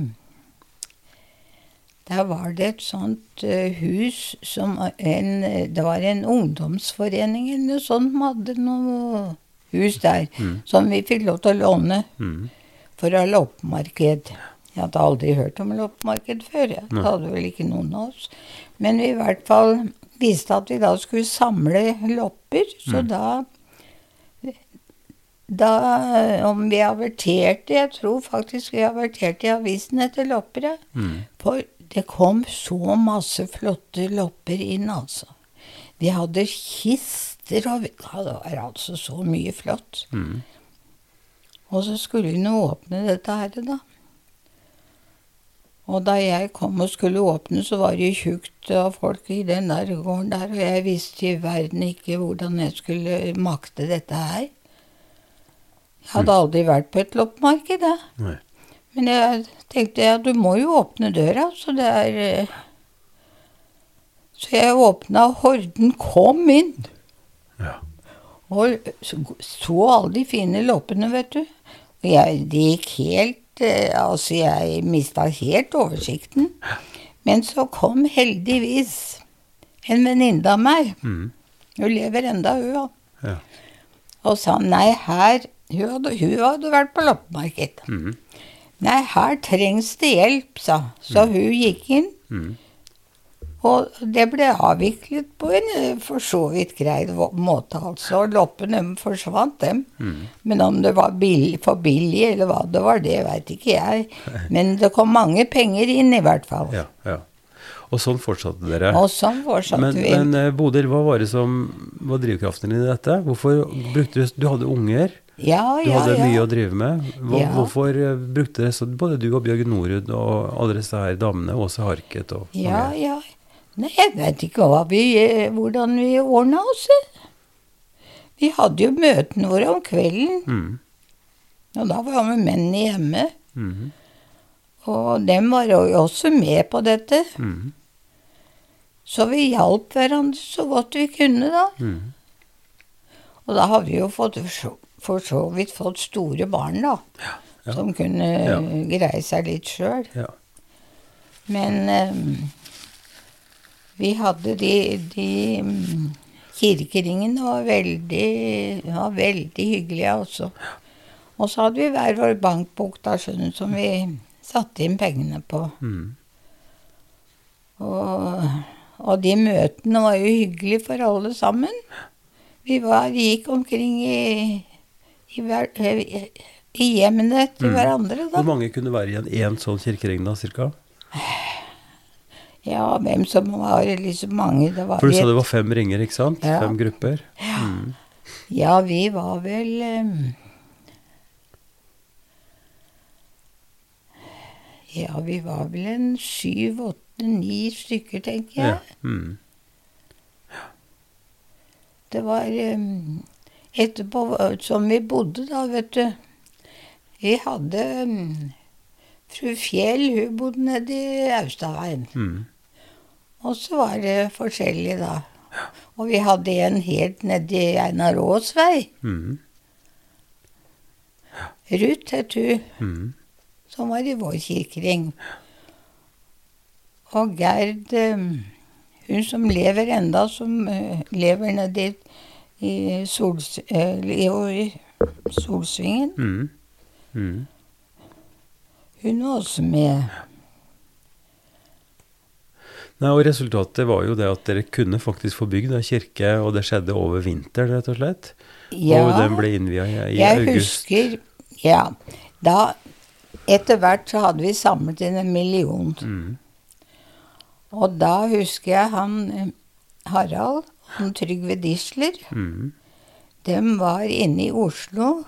Der var det et sånt eh, hus som en Det var en ungdomsforening eller noe sånt som hadde noe hus der. Mm. Som vi fikk lov til å låne. Mm. for å ha loppemarked. Jeg hadde aldri hørt om loppemarked før. Jeg. Hadde vel ikke noen av oss. Men vi i hvert fall visste at vi da skulle samle lopper, så Mm. da da, om vi averterte Jeg tror faktisk vi averterte i avisen etter loppere. Mm. For det kom så masse flotte lopper inn, altså. De hadde kister og Det var altså så mye flott. Mm. Og så skulle hun åpne dette her, da. Og da jeg kom og skulle åpne, så var det tjukt av folk i den der gården der, og jeg visste i verden ikke hvordan jeg skulle makte dette her. Jeg hadde aldri vært på et loppemarked, jeg. Men jeg tenkte ja, du må jo åpne døra, så det er eh, Så jeg åpna, og horden kom inn. Ja. Og så så alle de fine loppene, vet du. Og jeg, det gikk helt eh, Altså, jeg mista helt oversikten. Men så kom heldigvis en venninne av meg. Mm. Hun lever enda, hun, òg. Ja. Og sa nei, her Hun hadde, hun hadde vært på loppemarked. Mm. Nei, her trengs det hjelp, sa Så hun gikk inn. Mm. Og det ble avviklet på en eh, for så vidt grei måte, altså. Loppene forsvant, dem. Mm. Men om det var billig, for billig eller hva det var, det veit ikke jeg. Men det kom mange penger inn, i hvert fall. Ja, ja. Og sånn fortsatte dere. Og sånn fortsatte Men, vi. men Boder, Bodil, hva var det som var drivkraften din i dette? Hvorfor brukte du Du hadde unger. ja, Du ja, hadde mye å drive med. Ja. Hvorfor eh, brukte det, så, både du og Bjørgen Norud og alle disse her damene, Åse Harket og Ja, mange? ja. Nei, jeg vet ikke vi, eh, hvordan vi ordna oss. Vi hadde jo møtene våre om kvelden, Mm. og da var vi mennene hjemme. Mm. Og dem var jo også med på dette. Mm. Så vi hjalp hverandre så godt vi kunne, da. Mm. Og da har vi jo fått, for så- vidt fått store barn, da. ja. Som kunne Ja. greie seg litt sjøl. Ja. Men um, vi hadde de, de um, Kirkeringene var veldig, var veldig hyggelige, altså. Og så hadde vi hver vår bankbok da, skjønner som vi satte inn pengene på. Mm. Og, og de møtene var jo hyggelige for alle sammen. Vi var, gikk omkring i, i, i, i hjemmene til Mm. hverandre, da. Hvor mange kunne være i én sånn kirkering da, cirka? Ja, hvem som var liksom mange. Det var For du sa det var fem ringer, ikke sant? Ja. Fem grupper. Mm. Ja, vi var vel um, Ja, vi var vel en syv, åtte, ni stykker, tenker jeg. Ja. Mm. Det var etterpå som vi bodde da, vet du. Vi hadde Fru Fjell, hun bodde nede i Austadveien. Mm. Og så var det forskjellig, da. Og vi hadde en helt nedi Einar Aas vei. Mm. Ruth het hun. Mm. som var i vår kirkering. Og Gerd, eh, hun som lever enda, som eh, lever nedi i, Sols, eh, i Solsvingen, Mm. Mm. hun var også med. Nei, og Resultatet var jo det at dere kunne faktisk få bygd ei kirke, og det skjedde over vinter, rett og slett. Og den ble innvia i, i jeg august. husker Ja. Da Etter hvert så hadde vi samlet inn en million. Mm. Og da husker jeg han eh, Harald og Trygve Disler. Mm. Dem var inne i Oslo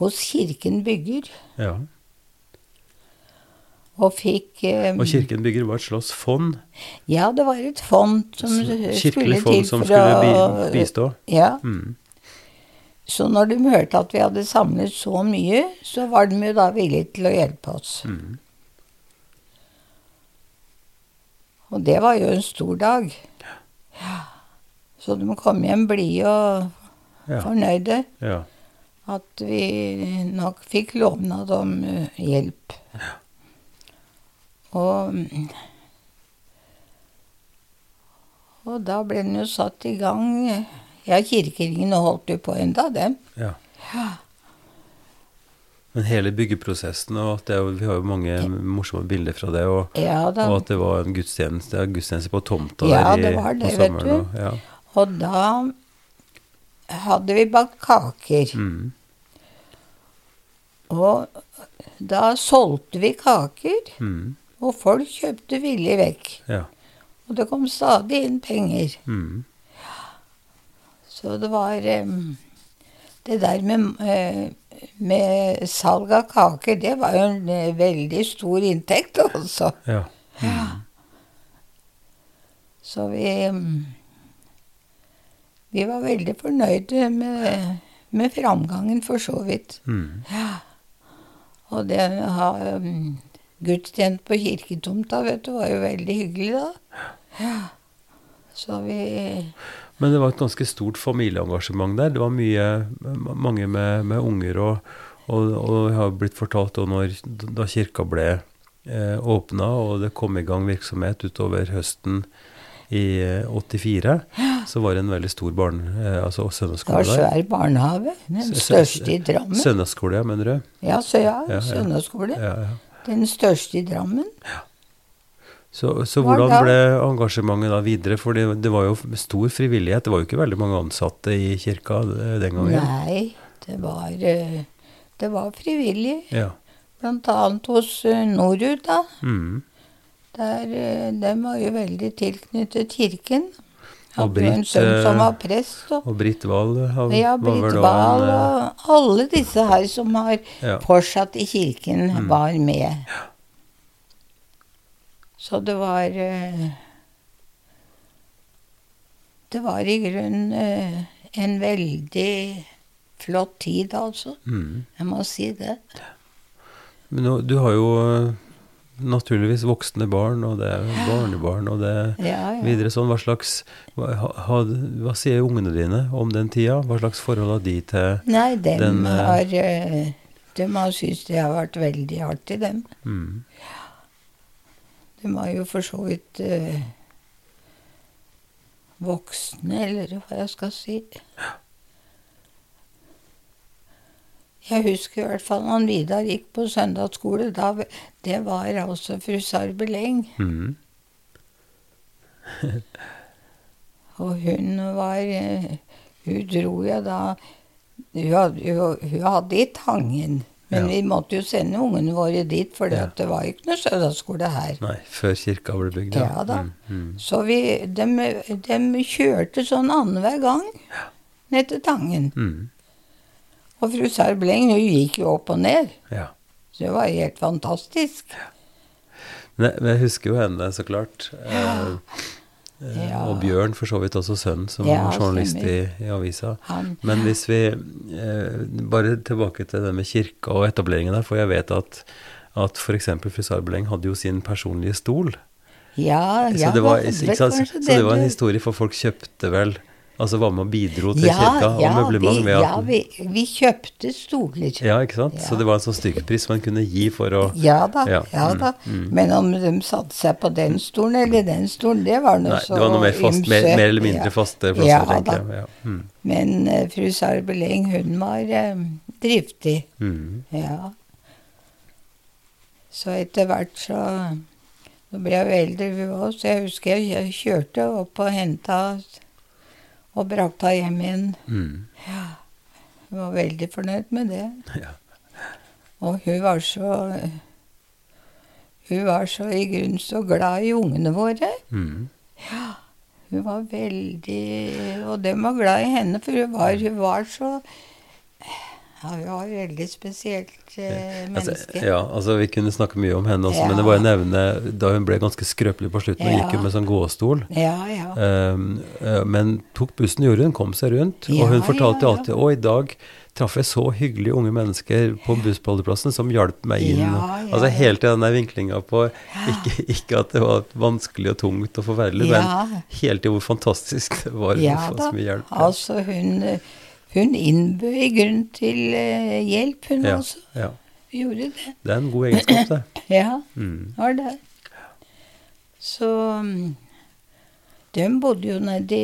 hos Kirken Bygger Ja. og fikk um, Og Kirken bygger var et slags fond. Ja, det var et fond som Kirkelig skulle fond som skulle bistå. Ja. Mm. Så når de hørte at vi hadde samlet så mye, så var de jo da villige til å hjelpe oss. Mm. Og det var jo en stor dag. Ja. Så de kom hjem blide og fornøyde. ja. At vi nok fikk lovnad om hjelp. hjelp. Og Og da ble den jo satt i gang. Ja, kirkeringene holdt jo på enda, dem. ja. Men hele byggeprosessen, og at det, er vi har jo mange morsomme bilder fra det, og, Ja og at det var en gudstjeneste, gudstjeneste på tomta Ja, der i, det var det, på vet du. Ja. Og da hadde vi bakt kaker. Mm. Og da solgte vi kaker, Mm. og folk kjøpte villig vekk. Ja. Og det kom stadig inn penger. Mm. Så det var um, Det der med, eh, med salg av kaker, det var jo en eh, veldig stor inntekt, altså. ja. Så vi Vi var veldig fornøyde med, med framgangen, for så vidt. Mm. Og det å ha um, gudstjeneste på kirketomta, vet du, var jo veldig hyggelig da. Ja. Så vi Men det var et ganske stort familieengasjement der. Det var mye, mange med, med unger, og, og, og jeg har blitt fortalt når, da kirka ble eh, åpna, og det kom i gang virksomhet utover høsten i eh, 84, så var det en veldig stor barn, eh, altså Det var søndagsskole der. svær barnehage. Den største i Drammen. Søndagsskole, ja, mener du? Ja, så ja, Ja, ja. søndagsskole. Ja, ja. Den største i Drammen. Så, så hvordan ble engasjementet da videre? For det, det var jo stor frivillighet. Det var jo ikke veldig mange ansatte i kirka eh, den gangen. Nei, det var, eh, det var frivillig. Ja. Blant annet hos eh, Norud, da. Mm. Der, de var jo veldig tilknyttet kirken. Og Britt, en sønn som var prest. Og, Og Britt Wahl ja, Britt Wahl og alle disse her som har Ja. fortsatt i kirken, Mm. var med. Så det var eh, Det var i grunnen eh, en veldig flott tid, altså. mm. Jeg må si det. Men nå, du har jo eh, naturligvis voksne barn, og det er barnebarn, og det er Ja, ja. videre sånn. Hva slags hva, hva, hva sier ungene dine om den tida? Hva slags forhold har de til Nei, dem Den, har De har syntes det har vært veldig artig, dem. mm. De var jo for så vidt eh, voksne, eller hva jeg skal si. Jeg husker i hvert fall når Vidar gikk på søndagsskole. Da, det var altså fru Sarbeleng. Mm. (laughs) Og hun var eh, Hun dro jo da Hun hadde, hun hadde i Tangen. Men Ja. vi måtte jo sende ungene våre dit, for Ja. det var ikke noe søndagsskole her. Nei, før kirka ble bygd. Ja da. Mm. Mm. Så vi, de, de kjørte sånn annenhver gang ned til Tangen. Mm. Og fru Sarbleng hun gikk jo opp og ned. Ja. Så det var helt fantastisk. Men jeg, men jeg husker jo henne, så klart. Ja. eh, Ja. Og Bjørn, for så vidt også sønnen, som Ja, var journalist i, i avisa. Han, Men hvis vi eh, Bare tilbake til det med kirka og etableringen der, for jeg vet at at f.eks. fru Sarbeleng hadde jo sin personlige stol. ja, ja, så, det var, ikke så, så det var en historie, for folk kjøpte vel Altså var med og bidro til ja, kirka, og ja, møblement vi, ja, vi, vi kjøpte stoler. Ja, ikke sant? Så det var en sånn stykkepris man kunne gi for å Ja da, Ja, ja, mm, da. mm. Men om de satte seg på den stolen eller den stolen, det var noe Nei, så det var noe mer, fast, mer, mer eller mindre Ja. faste plasser, Ja, tenker da. jeg. Ja. Mm. Men uh, fru Sarbeleng, hun var uh, driftig. Mm. Ja. Så etter hvert så Nå ble jeg jo eldre, vi òg, så jeg husker jeg kjørte opp og henta og brakte henne hjem igjen. Mm. Hun var veldig fornøyd med det. Ja. Og hun var så Hun var så i grunnen så glad i ungene våre. Mm. Hun var veldig Og dem var glad i henne, for hun var, hun var så Ja, hun var et veldig spesielt eh, Altså, menneske. ja, altså Vi kunne snakke mye om henne også, Ja. men det var å nevne da hun ble ganske skrøpelig på slutten og Hun gikk jo med sånn gåstol. Ja, ja. Um, men tok bussen, gjorde hun, kom seg rundt. Ja, og hun fortalte ja, ja. alltid å, i dag traff jeg så hyggelige unge mennesker på bussholdeplassen som hjalp meg inn. Ja, ja, altså. Helt til den der vinklinga på ikke, ikke at det var vanskelig og tungt og forferdelig, Ja. men helt til hvor fantastisk det var Ja å få så mye hjelp. Altså, hun, eh, hun innbød i grunn til eh, hjelp, hun ja, også. ja. Gjorde det. Det er en god egenskap, det. (clears throat) Ja, Mm. var det. Så mm, De bodde jo nedi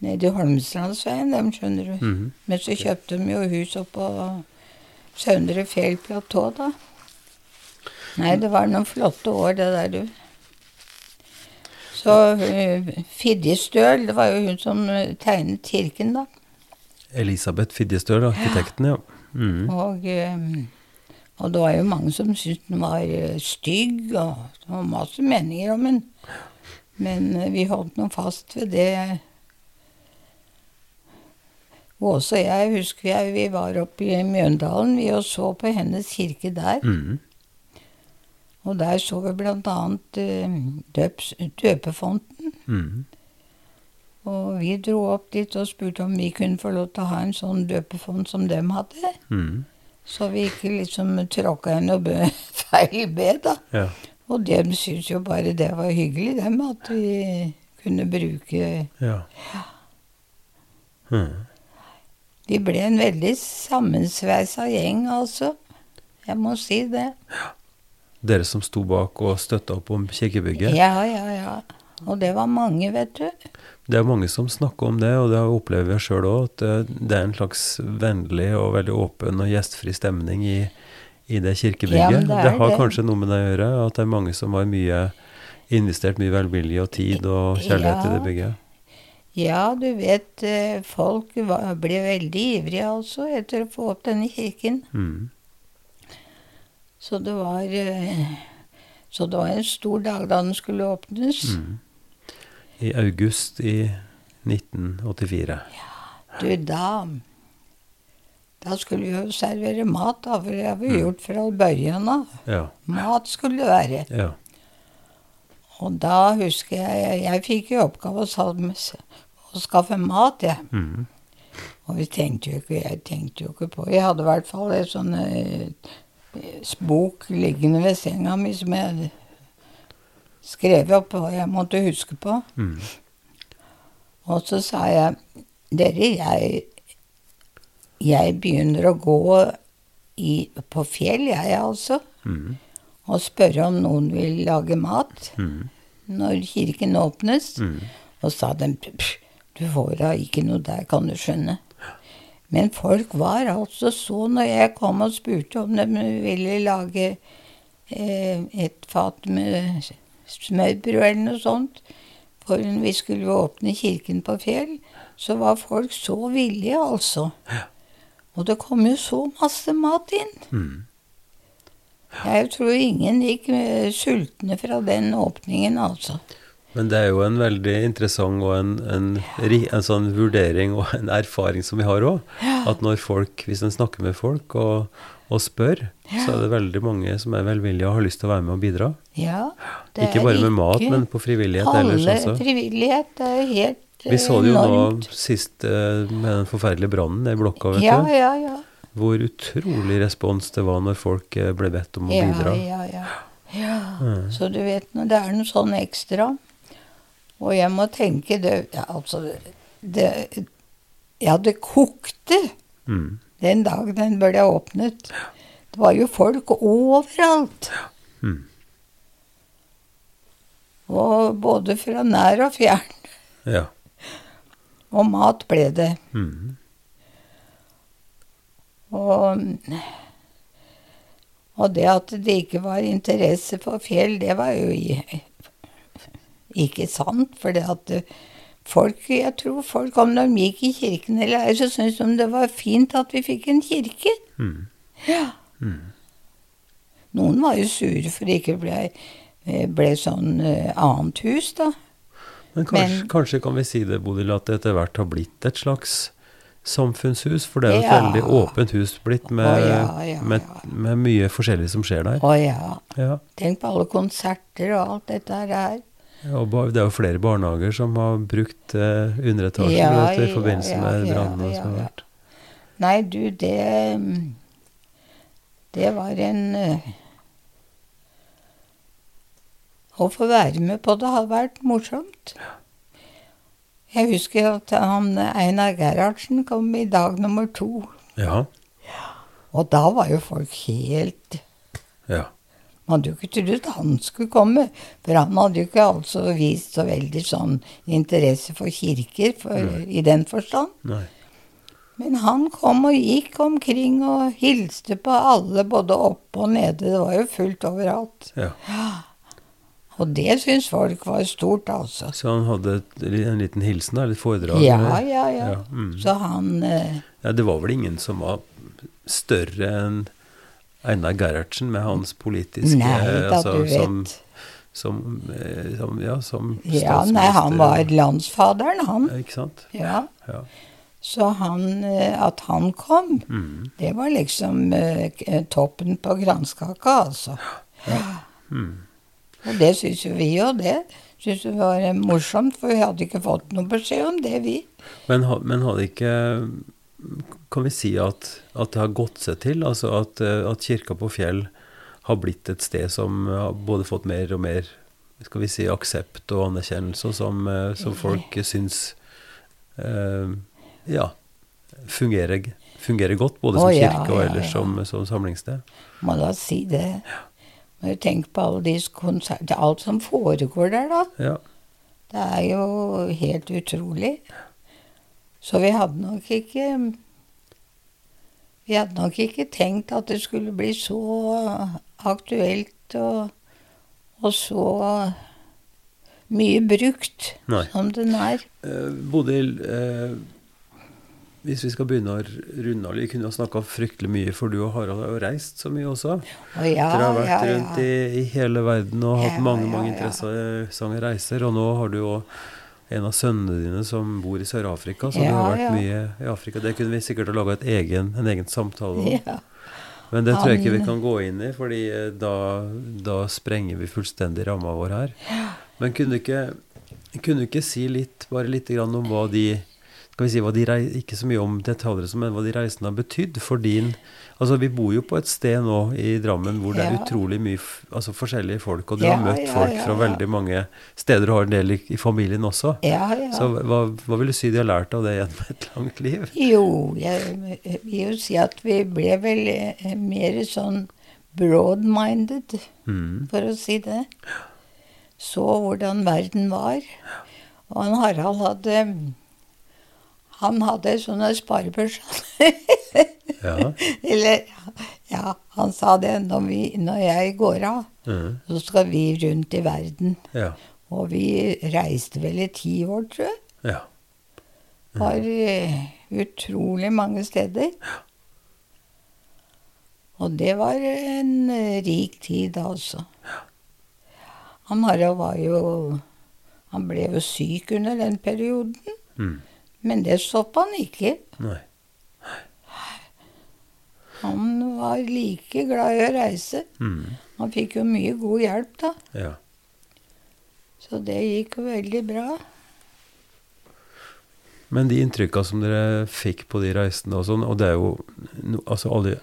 Nedi Holmstrandsveien, dem, skjønner du. Mhm. Men så kjøpte de jo hus oppå Søndre Fjell platå, da. Nei, det var noen flotte år, det der, du. Så Fidje Støl, det var jo hun som eh, tegnet kirken, da. Elisabeth Fidjestøl, arkitekten, ja. Mm. Og, eh, og det var jo mange som syntes den var eh, stygg, og det var masse meninger om den. Men vi holdt nå fast ved det. Åse og jeg husker jeg, vi var oppe i Mjøndalen vi og så på hennes kirke der. Mm. Og der så vi annet eh, døps, døpefonten. Mm. Og vi dro opp dit og spurte om vi kunne få lov til å ha en sånn døpefond som dem hadde. Mm. Så vi ikke liksom tråkka i noe feil bed, da. Ja. Og dem syntes jo bare det var hyggelig, dem, at vi kunne bruke ja. Mm. Vi ble en veldig sammensveisa gjeng, altså. Jeg må si det. Dere som sto bak og støtta opp om kirkebygget. Ja, ja, ja. Og det var mange, vet du. Det er mange som snakker om det, og det opplever jeg sjøl òg, at det, det er en slags vennlig og veldig åpen og gjestfri stemning i, i det kirkebygget. Ja, det, det har det. kanskje noe med det å gjøre, at det er mange som har mye investert mye velvilje og tid og kjærlighet i det bygget. Ja, du vet, eh, folk blir ble veldig ivrige, altså, etter å få opp denne kirken. Mm. Så det var eh, Så det var en stor dag da den skulle åpnes. Mm. I august i 1984. Ja, Du, da Da skulle vi jo servere mat, da, for det har vi gjort fra børjen av. Ja. Mat skulle det være. ja. Og da husker jeg Jeg fikk i oppgave å, skaffe mat, jeg. Mm. Og vi tenkte jo ikke, jeg tenkte jo ikke på Jeg hadde i hvert fall et sånn eh, bok liggende ved senga mi som jeg skrev opp hva jeg måtte huske på. Mm. Og så sa jeg Dere, jeg, jeg begynner å gå i, på fjell, jeg altså. Mm. Og spørre om noen vil lage mat Mm. når kirken åpnes. Mm. Og sa de du får da ikke noe der, kan du skjønne. Men folk var altså så når jeg kom og spurte om de ville lage eh, et fat med smørbrød eller noe sånt, for vi skulle åpne kirken på Fjell, så var folk så villige, altså. Og det kom jo så masse mat inn. Mm. Jeg tror ingen gikk eh, sultne fra den åpningen, altså. Men det er jo en veldig interessant og en, en, ri- en sånn vurdering og en erfaring som vi har òg. At når folk, hvis en snakker med folk og, og spør, så er det veldig mange som er velvillige og har lyst til å være med og bidra. Ja, Ikke bare med mat, men på frivillighet ellers også. frivillighet er helt Vi så det jo nå sist eh, med den forferdelige brannen i blokka, vet Ja, du. ja, ja. Hvor utrolig respons det var når folk eh, ble bedt om å Ja, bidra. ja, ja. ja. Så du vet det er noe sånn ekstra. Og jeg må tenke det ja, Altså, det Ja, det kokte Mm. den dagen den ble åpnet. Det var jo folk overalt. Mm. Og både fra nær og fjern. Ja. Og mat ble det. Mm. Og, og det at det ikke var interesse for fjell, det var jo ikke sant. For det at folk, jeg tror folk, om de gikk i kirken eller ei, så syntes de det var fint at vi fikk en kirke. Mm. Ja. Noen var jo sure for det ikke ble, ble sånn eh, annet hus, da. Men kanskje, Men- kanskje kan vi si det, Bodil, at det etter hvert har blitt et slags samfunnshus? For det er jo et Ja. veldig åpent hus blitt med, Å, ja, ja, med, med mye forskjellig som skjer der. Å ja. Ja. Tenk på alle konserter og alt dette her. Og det er jo flere barnehager som har brukt eh, underetasjen Ja, vet i forbindelse ja, med ja, brannene ja, som har vært. Nei, du, det Det var en eh, Å få være med på det har vært morsomt. Jeg husker at han Einar Gerhardsen kom i dag nummer to. Ja. Og da var jo folk helt ja. Man hadde jo ikke trodd han skulle komme, for han hadde jo ikke altså vist så veldig sånn interesse for kirker for, i den forstand. Nei. Men han kom og gikk omkring og hilste på alle, både oppe og nede. Det var jo fullt overalt. Ja. (gasps) Og det syns folk var stort, altså. Så han hadde en liten hilsen, da? Litt foredrag? Ja, ja, ja. Ja, mm. Så han eh, Ja, det var vel ingen som var større enn Einar Gerhardsen med hans politiske Nei da, altså, du vet. Som, som, eh, som Ja, som Ja, nei, han var landsfaderen, han. Ikke sant? Ja. Ja. Så han, eh, at han kom, Mm. det var liksom eh, toppen på granskaka, altså. Mm. Og det syns jo vi òg, det. Syns det var eh, morsomt, for vi hadde ikke fått noe beskjed om det, vi. Men, men hadde ikke Kan vi si at, at det har gått seg til? Altså at, eh, at kirka på Fjell har blitt et sted som har både fått mer og mer skal vi si, aksept og anerkjennelse, og som, eh, som folk syns eh, ja, fungerer, fungerer godt, både som Å, ja, kirke og ellers ja. som, som samlingssted. Må da si det. Må jo tenker på alle de konserter Alt som foregår der, da. Ja. Det er jo helt utrolig. Så vi hadde nok ikke Vi hadde nok ikke tenkt at det skulle bli så aktuelt og, og så mye brukt Nei. som den er. Eh, Bodil, eh, hvis vi skal begynne å runde av Vi kunne ha snakka fryktelig mye, for du og Harald har jo reist så mye også. Og ja, Dere har vært ja, rundt ja. i, i hele verden og hatt mange mange interessante reiser. Og nå har du jo en av sønnene dine som bor i Sør-Afrika, så Ja, har vært ja. mye i Afrika. Det kunne vi sikkert ha laga egen, en egen samtale om. Ja. Men det tror jeg ikke vi kan gå inn i, fordi eh, da, da sprenger vi fullstendig ramma vår her. Men kunne du ikke, kunne du ikke si litt, bare litt grann om hva de skal vi si, hva de Ikke så mye om detaljer, men hva de reisene har betydd for din Altså, Vi bor jo på et sted nå i Drammen hvor det er utrolig mye altså forskjellige folk, og du Ja, har møtt ja, folk ja, fra veldig mange steder, og har en del i, i familien også. Ja, ja. Så hva, hva vil du si de har lært av det gjennom et langt liv? Jo, jeg vil jo si at vi ble vel eh, mer sånn broad-minded, Mm. for å si det. Så hvordan verden var. Og han Harald hadde Han hadde sånne sparebøsser. Ja. Eller Ja, han sa det når, vi, når jeg går av, Mm. så skal vi rundt i verden. Ja. Og vi reiste vel i ti år, tror jeg. ja. Var uh, utrolig mange steder. Ja. Og det var en uh, rik tid, da, altså. Han Harald var jo Han ble jo syk under den perioden, Mm. Men det stoppa han ikke. Nei. Han var like glad i å reise. Mm. Han fikk jo mye god hjelp, da. Ja. Så det gikk veldig bra. Men de inntrykka som dere fikk på de reisene og sånn, og det er jo Altså alle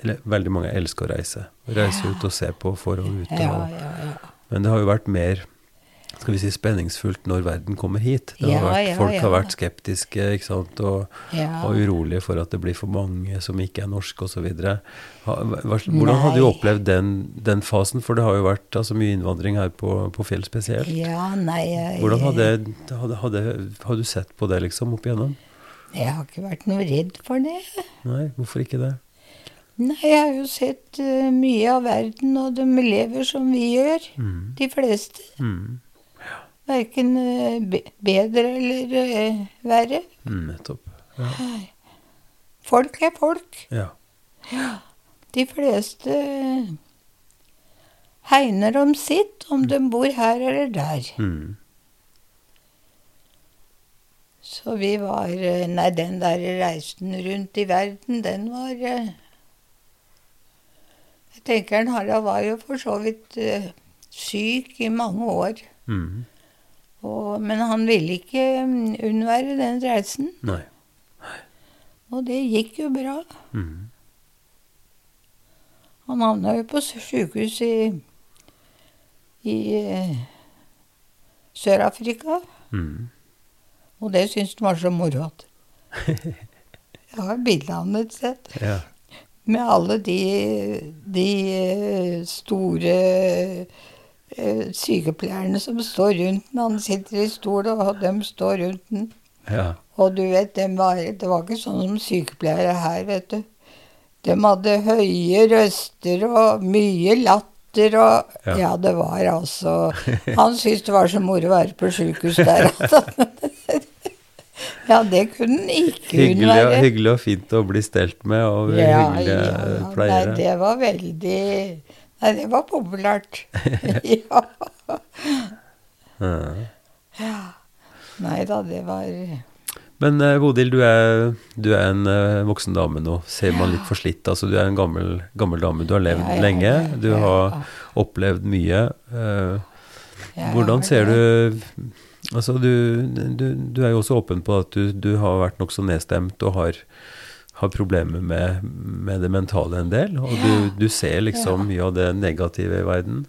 eller, Veldig mange elsker å reise. Reise ut og se på for og ut. Ja, Og, ja, ja. men det har jo vært mer skal vi si, spenningsfullt når verden kommer hit. Har vært, folk har vært skeptiske ikke sant? Og, og urolige for at det blir for mange som ikke er norske osv. Hvordan har du opplevd den, den fasen? For det har jo vært altså, mye innvandring her på, på Fjell spesielt. Ja, nei jeg, Hvordan hadde, hadde, hadde, har du sett på det liksom opp igjennom? Jeg har ikke vært noe redd for det. Nei, hvorfor ikke det? Nei, jeg har jo sett uh, mye av verden, og de lever som vi gjør. Mm. De fleste. Mm. Verken eh, bedre eller eh, verre. Mm, nettopp. Ja. Folk er folk. ja. De fleste hegner om sitt, om de bor her eller der. Mm. Så vi var eh, Nei, den der reisen rundt i verden, den var Jeg tenker Harald var jo for så vidt syk i mange år. Mm. Og, men han ville ikke mm, unnvære den reisen. Nei. Og det gikk jo bra. Mm. Han havna jo på sjukehus i, i eh, Sør-Afrika. Mm. Og det syntes han var så moro at (laughs) Jeg har bilde av ham et sted. Ja. Med alle de, de eh, store sykepleierne som står rundt den. Han sitter i stol, og de står rundt den. Ja. Og du vet, de var, det var ikke sånn som sykepleiere her, vet du. De hadde høye røster og mye latter og Ja. Ja, det var altså Han syntes det var så moro å være på sjukehus der. Altså. (laughs) Ja, det kunne han ikke Hyggelig, være. hyggelig og fint å bli stelt med og Ja, hyggelige ja, ja. pleiere. Nei, det var veldig Nei, det var populært. (laughs) ja. Ja. Nei da, det var Men eh, Bodil, du er, du er en eh, voksen dame nå. Ser man litt forslitt? Altså, du er en gammel, gammel dame. Du har levd Ja, lenge. Du har opplevd mye. Eh, Ja, hvordan ser du Altså, du, du, du er jo også åpen på at du, du har vært nokså nedstemt og har, har problemer med, med det mentale en del. Og du, du ser liksom mye av det negative i verden.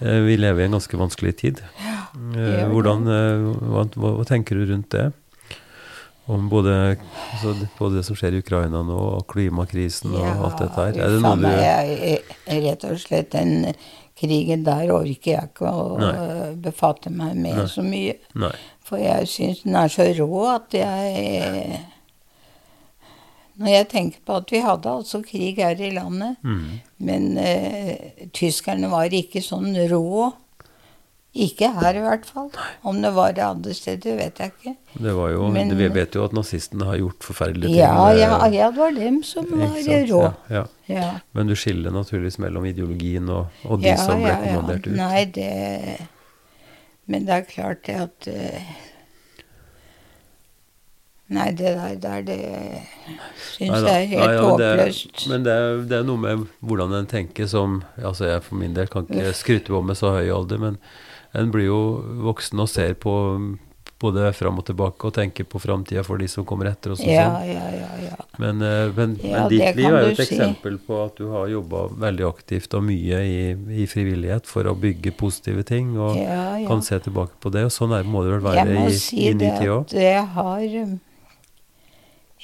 Eh, Vi lever i en ganske vanskelig tid. Eh. Hvordan, eh, hva, hva, hva tenker du rundt det? Om både, altså, både det som skjer i Ukraina nå, og klimakrisen og alt dette her. Er det noe du jeg, jeg, Rett og slett den krigen der orker jeg ikke å Nei. befatte meg med Nei. så mye. Nei. For jeg syns den er så rå at jeg Når jeg tenker på at vi hadde altså krig her i landet, Mm. men eh, tyskerne var ikke sånn rå. Ikke her i hvert fall. Om det var det andre steder, vet jeg ikke. Det var jo, Men- vi vet jo at nazistene har gjort forferdelige ting. Ja, med- ja, ja, det var dem som var rå. Ja, ja. Men du skiller naturligvis mellom ideologien og, og de som ble kommandert ut. Nei, det Men det er klart det at eh, Nei, det der, der det syns jeg er helt ja, men det- håpløst. Men det er, det er noe med hvordan en tenker som Altså jeg for min del kan ikke skryte på med så høy alder, men en blir jo voksen og ser på både fram og tilbake og tenker på framtida for de som kommer etter og Ja, sånn. ja, ja. ja. Men, eh, men, Ja, men ditt liv er jo et si. eksempel på at du har jobba veldig aktivt og mye i, i frivillighet for å bygge positive ting, og ja, ja. kan se tilbake på det. Og sånn er, må det vel være i, si i ny må tid òg. at jeg har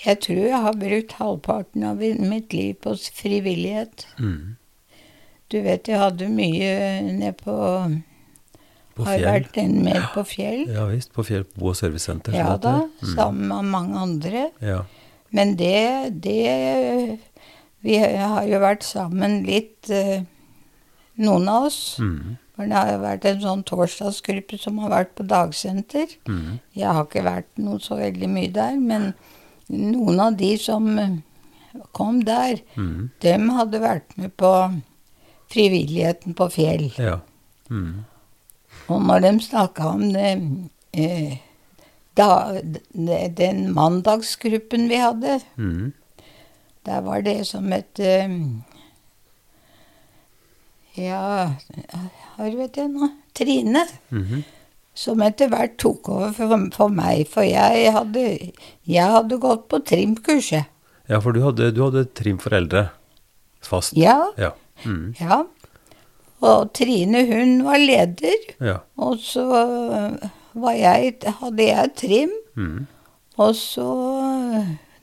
Jeg tror jeg har brukt halvparten av mitt liv på frivillighet. Mm. Du vet, jeg hadde mye nede på På Har vært en med på fjell. Ja visst. På Fjell bo- og servicesenter. Ja da. Mm. sammen med mange andre. Ja. Men det, det Vi har jo vært sammen litt, eh, noen av oss. Mm. For det har jo vært en sånn torsdagsgruppe som har vært på dagsenter. Mm. Jeg har ikke vært noe så veldig mye der, men noen av de som eh, kom der, Mm. dem hadde vært med på frivilligheten på Fjell. Ja. Mm. Og når de snakka om det, eh, da, de- den mandagsgruppen vi hadde, Mm. der var det som et eh, Ja, hva vet jeg nå? Trine. Mhm. Som etter hvert tok over for, for meg. For jeg hadde, jeg hadde gått på trimkurset. Ja, for du hadde, du hadde trim foreldre fast. Ja, Ja. Mm. ja. Og Trine, hun var leder. Ja. Og så var jeg, hadde jeg trim. Mm. Og så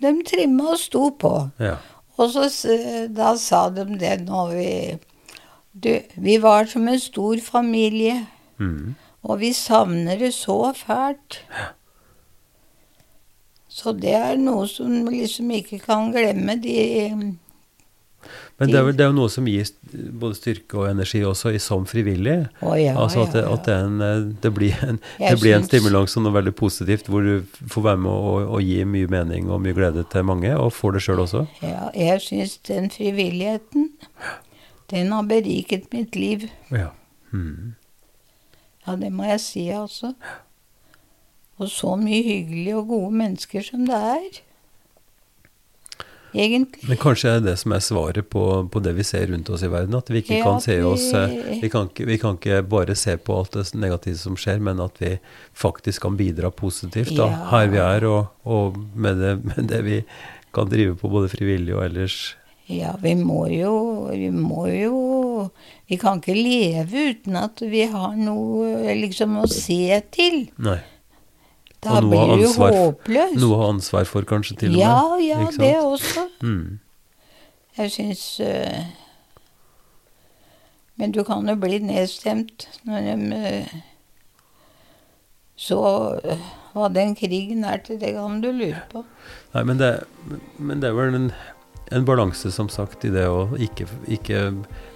De trimma og sto på. Ja. Og så da sa de det når vi Du, vi var som en stor familie, Mm. Og vi savner det så fælt. Så det er noe som liksom ikke kan glemme de Men det er, vel, det er jo noe som gir både styrke og energi også i som frivillig. Å ja, altså at, det, ja, ja. at det, en, eh, det blir en, blir en stimulans og noe veldig positivt, hvor du får være med og, og gi mye mening og mye glede til mange, og får det sjøl også. Ja, jeg syns den frivilligheten, den har beriket mitt liv. Ja. Mm. Ja, det må jeg si, altså. Og så mye hyggelige og gode mennesker som det er. Egentlig. Men kanskje er det det som er svaret på, på det vi ser rundt oss i verden, at vi ikke Ja, kan se oss eh, vi- kan, vi kan ikke bare se på alt det negative som skjer, men at vi faktisk kan bidra positivt da, Ja. her vi er, og, og med, det, med det vi kan drive på både frivillig og ellers. Ja, vi må jo Vi må jo Vi kan ikke leve uten at vi har noe liksom å se til. Nei. Da Og blir du håpløst. Noe å ha ansvar for, kanskje, til og med. ja, ja, det også. Mm. Jeg syns uh, Men du kan jo bli nedstemt når de uh, så uh, hva den krigen er til, det kan du lure på. Nei, men det, men det er vel en, en balanse, som sagt, i det å ikke, ikke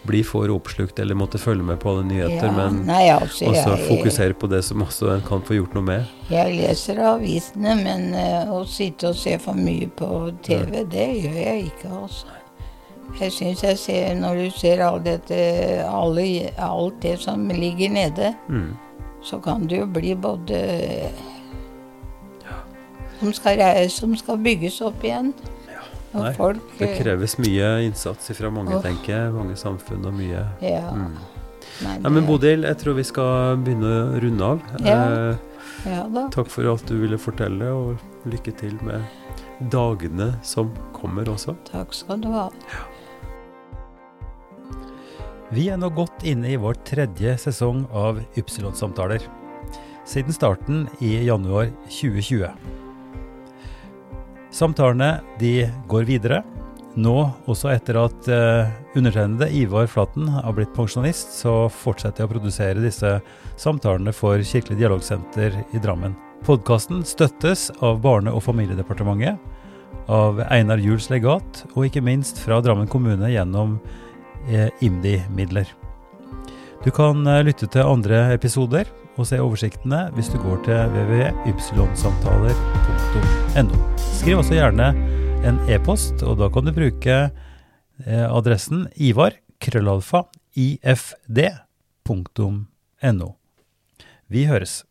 bli for oppslukt eller måtte følge med på alle nyheter, Ja, men nei, altså, også jeg- fokusere på det som også en kan få gjort noe med. Jeg leser avisene, men uh, å sitte og se for mye på TV, det gjør jeg ikke, altså. Jeg syns jeg ser, når du ser alt, dette, alle, alt det som ligger nede, Mm. så kan det jo bli både som skal, som skal bygges opp igjen. Nei, folk Det kreves mye innsats fra mange, oh. tenker jeg. Mange samfunn og mye Ja. mm. Nei, Nei, men Bodil, jeg tror vi skal begynne å runde av. Ja. Eh, Ja takk for alt du ville fortelle, og lykke til med dagene som kommer også. Takk skal du ha. Vi er nå godt inne i vår tredje sesong av Ypsilon-samtaler. Siden starten i januar 2020. Samtalene de går videre. Nå, også etter at uh, undertegnede Ivar Flaten har blitt pensjonist, så fortsetter jeg å produsere disse samtalene for Kirkelig dialogsenter i Drammen. Podkasten støttes av Barne- og familiedepartementet, av Einar Juels legat, og ikke minst fra Drammen kommune gjennom eh, IMDi-midler. Du kan eh, lytte til andre episoder og se oversiktene hvis du går til www.ypsilonsamtaler.no. Skriv også gjerne en e-post, og da kan du bruke eh, adressen ivar krøllalfa ifd.no. Vi høres.